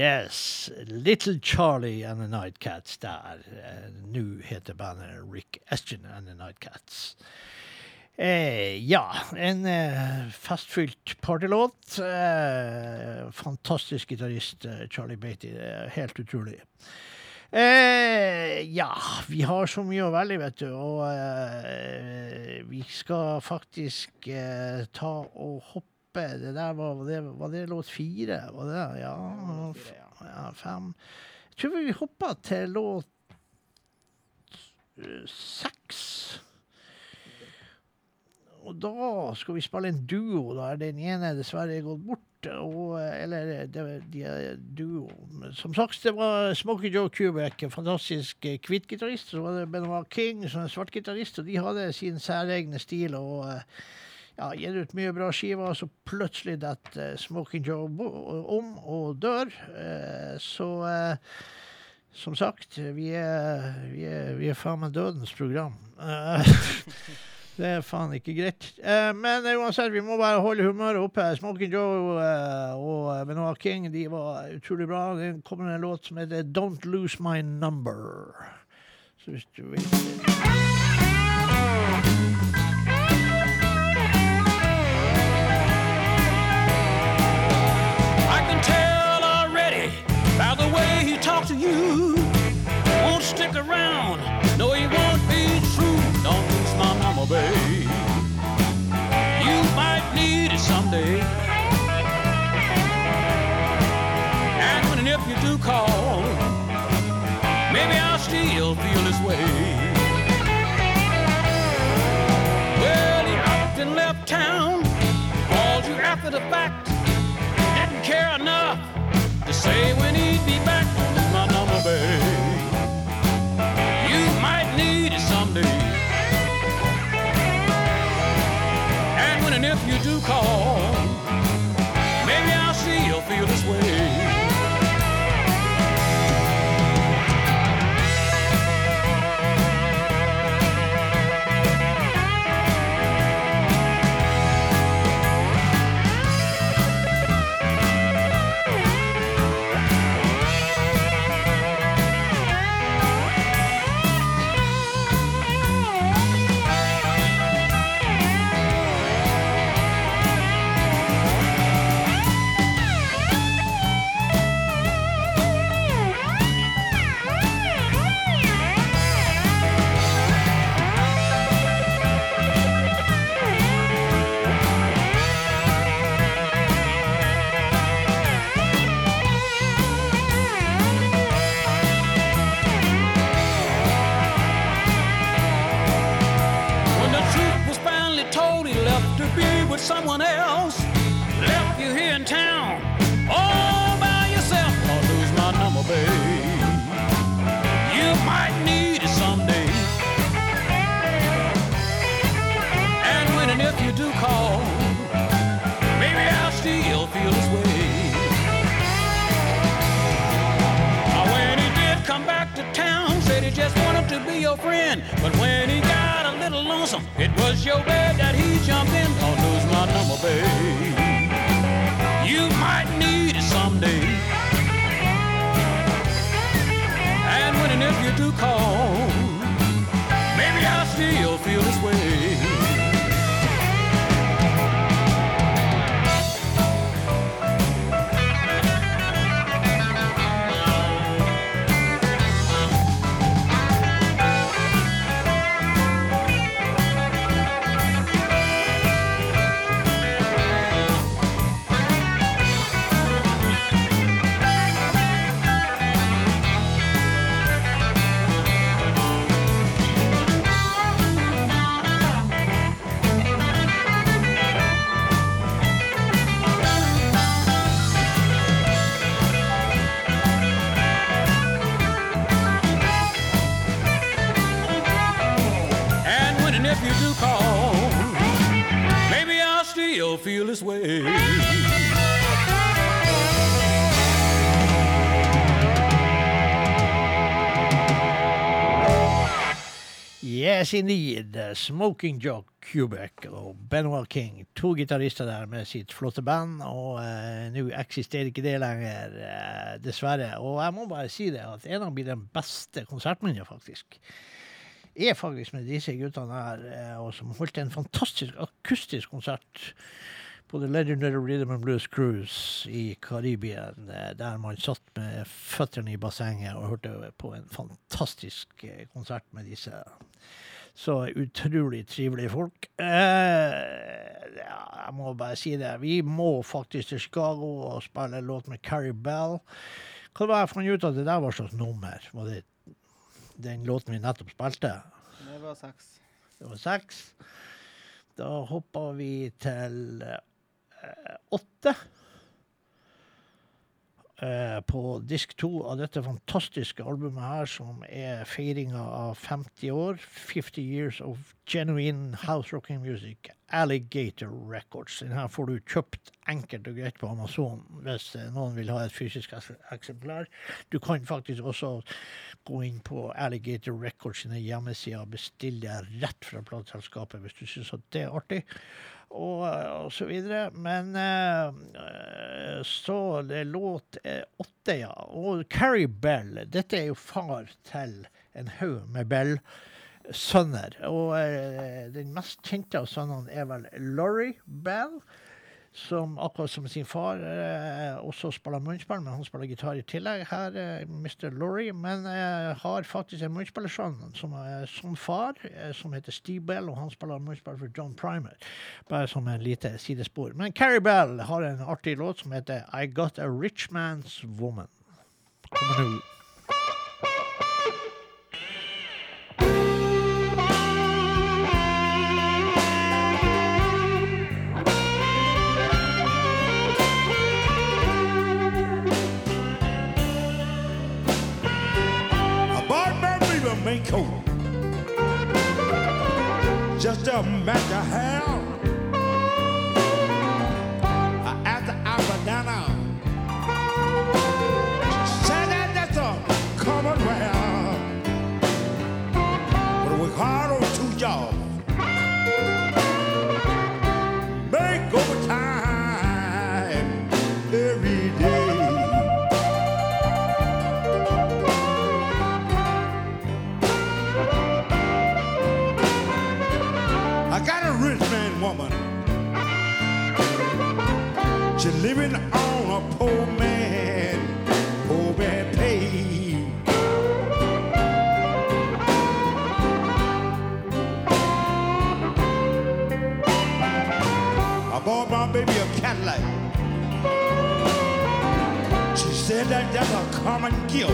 Yes, Little Charlie and the Nightcats der. Eh, Nå heter bandet Rick Estion and the Nightcats. Eh, ja, en eh, festfylt partylåt. Eh, fantastisk gitarist, eh, Charlie Beatty. Helt utrolig. Eh, ja, vi har så mye å velge, vet du, og vi skal faktisk ta og hoppe Det der var, det, var det låt fire? Var det? Ja, f- ja, fem. Jeg tror vi hoppa til låt eh, seks. Og da skal vi spille en duo. Da er den ene dessverre gått bort. Og, eh, eller det, de er duo. Som sagt, det var Smokey Joe Kubek, en fantastisk eh, hvit gitarist. Så var det Benoit King, som er svart gitarist, og de hadde sin særegne stil. og eh, ja, gir ut mye bra skiver, så plutselig detter Smoking Joe om og dør. Eh, Så eh, som sagt, vi er, vi er, vi er faen meg dødens program. Eh, Det er faen ikke greit. Eh, men uansett, vi må bare holde humøret oppe. Smoking Joe eh, og Benoit King de var utrolig bra. Det kommer en låt som heter Don't Lose My Number. Så hvis du vil talks to you. Won't stick around, no, he won't be true. Don't lose my number, babe. You might need it someday. And when and if you do call, maybe I'll still feel this way. Well, he up and left town, called you after the fact didn't care enough to say when he'd be back. You someone else. Left you here in town, all by yourself. Don't lose my number, babe. You might need it someday. And when and if you do call, maybe I'll still feel this way. Now, when he did come back to town, said he just wanted to be your friend. But when he got little lonesome, it was your bed that he jumped in. Don't lose my number, babe. You might need it someday. And when and if you do call, maybe I'll still feel this way. Indeed. Smoking Jock Kubek og Benoit King. To gitarister der med sitt flotte band, og eh, nå eksisterer ikke det lenger, eh, dessverre. Og jeg må bare si det, at en av mine beste konsertminner, faktisk, er faktisk med disse guttene her, eh, og som holdt en fantastisk akustisk konsert på The Legendary Rhythm and Blues Cruise i Karibien, eh, der man satt med føttene i bassenget og hørte på en fantastisk eh, konsert med disse så utrolig trivelige folk. Eh, ja, jeg må bare si det. Vi må faktisk til Chicago og spille låt med Carrie Bell. Hva var jeg fant ut at det der var slags nummer? Var det den låten vi nettopp spilte. Det var seks. Det var seks. Da hopper vi til eh, åtte. Eh, på disk to av dette fantastiske albumet her, som er feiringa av 50 år. 50 years of genuine house rocking music. Alligator Records. Den her får du kjøpt enkelt og greit på Amazon hvis eh, noen vil ha et fysisk eksemplar. Du kan faktisk også gå inn på Alligator Records sine hjemmesider og bestille rett fra plateselskapet hvis du syns at det er artig og, og så videre. Men eh, eh, så det låt eh, åtte, ja. Og Carrie Bell, dette er jo far til en haug med Bell-sønner. Og eh, den mest kjente av sønnene er vel Laurie Bell. Som akkurat som sin far eh, også spiller munnspill, men han spiller gitar i tillegg. Her eh, Mr. Laurie, men eh, har faktisk en munnspillersønn som er som far, som heter Steve Bell, og han spiller munnspill for John Primer. Bare som en lite sidespor. Men Carrie Bell har en artig låt som heter I Got a Rich Man's Woman. Kommer nå. Just a match of man, poor man. I bought my baby a Cadillac. She said that that's a common gift.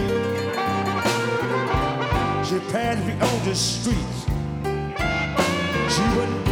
She passed me on the streets. She wouldn't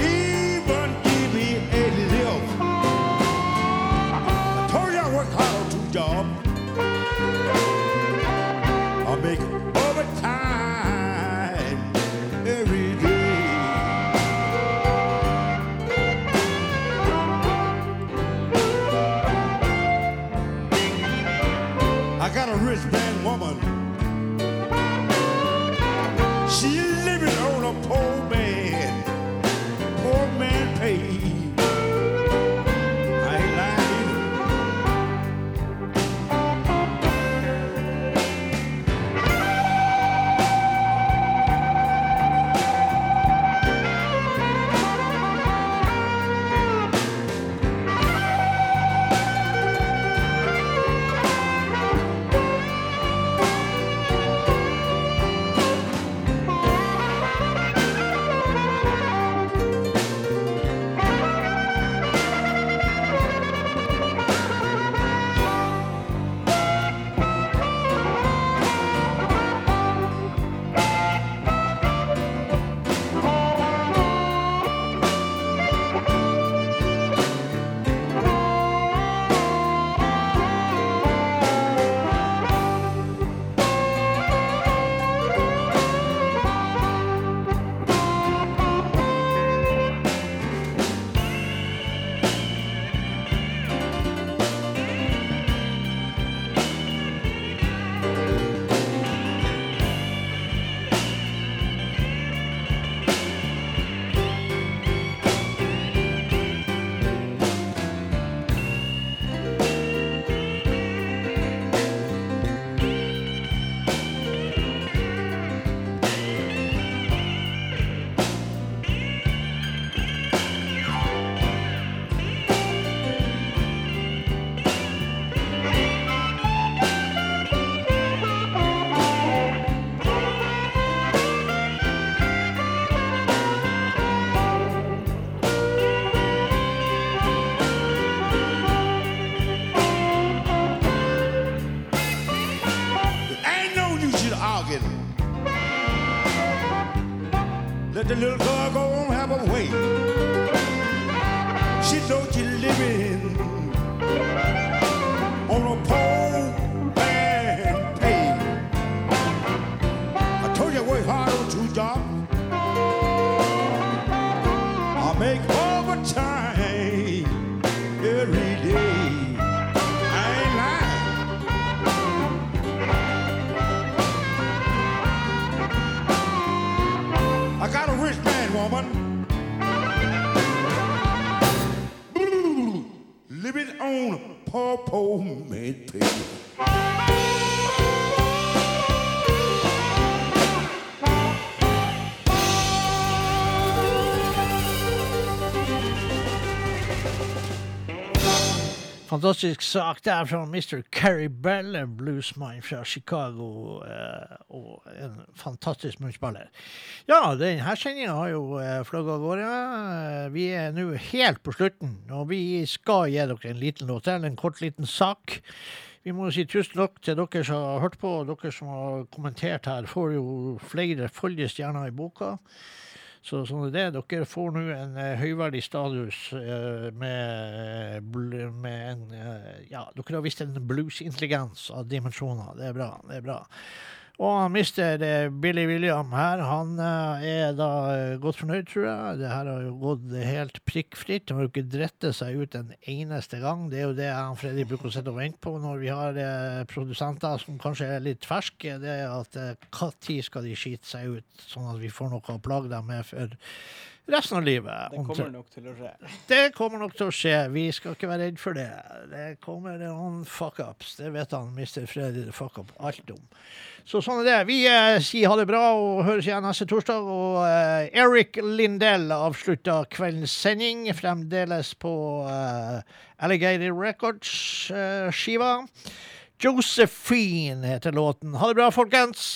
the little girl Fantastisk sak der fra Mr. Carrie Bell, en bluesmann fra Chicago, eh, og en fantastisk munnspiller. Ja, denne sendinga har jo eh, fløyet av gårde. Vi er nå helt på slutten, og vi skal gi dere en liten låt til, en kort liten sak. Vi må si tusen takk til dere som har hørt på, og dere som har kommentert her. Får jo flere foldige stjerner i boka. Så sånn er det. Dere får nå en eh, høyverdig status eh, med, med en eh, Ja, dere har vist en bluesintelligens av dimensjoner. Det er bra. Det er bra. Og mister Billy William her, han eh, er da eh, godt fornøyd, tror jeg. Det her har jo gått helt prikkfritt. Han har jo ikke drette seg ut en eneste gang. Det er jo det jeg og Freddy bruker å sitte og vente på når vi har eh, produsenter som kanskje er litt ferske. Det er at når skal de skite seg ut, sånn at vi får noe å plage dem med for resten av livet. Det kommer nok til å skje. Det kommer nok til å skje. Vi skal ikke være redd for det. Det kommer noen fuck-ups. Det vet han Mr. Freddy fuck-up alt om. Så sånn er det. Vi eh, sier ha det bra og høres igjen neste torsdag. Og eh, Eric Lindell avslutta kveldens sending, fremdeles på eh, Alligator Records-skiva. Josephine heter låten. Ha det bra, folkens.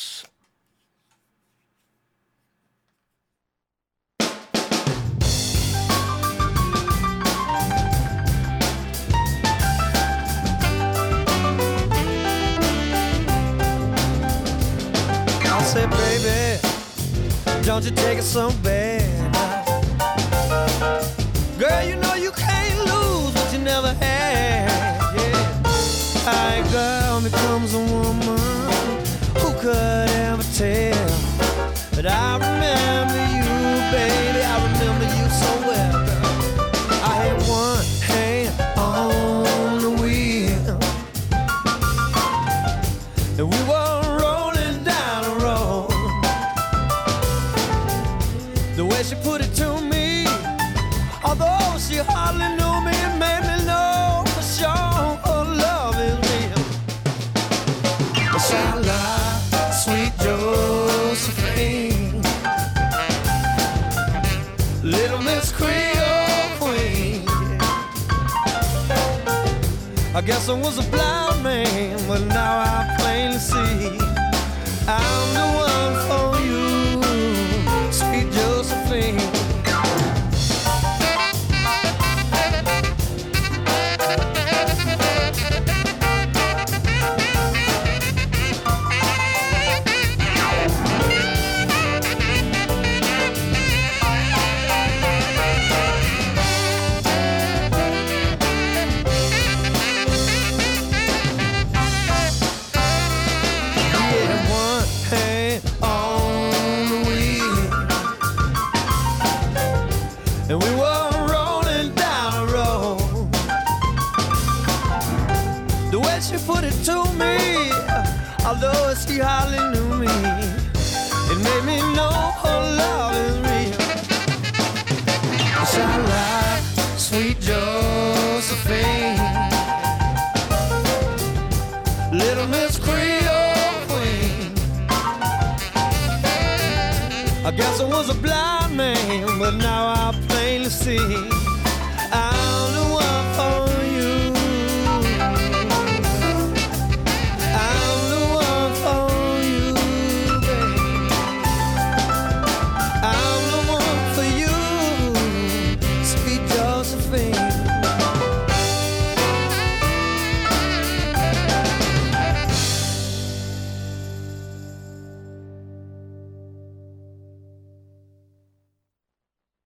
Said, baby, don't you take it so bad. Girl, you know you can't lose what you never had. Yeah. Hi, girl becomes a woman. Who could ever tell? But I remember guess I was a blind man, but now I plainly see. I'm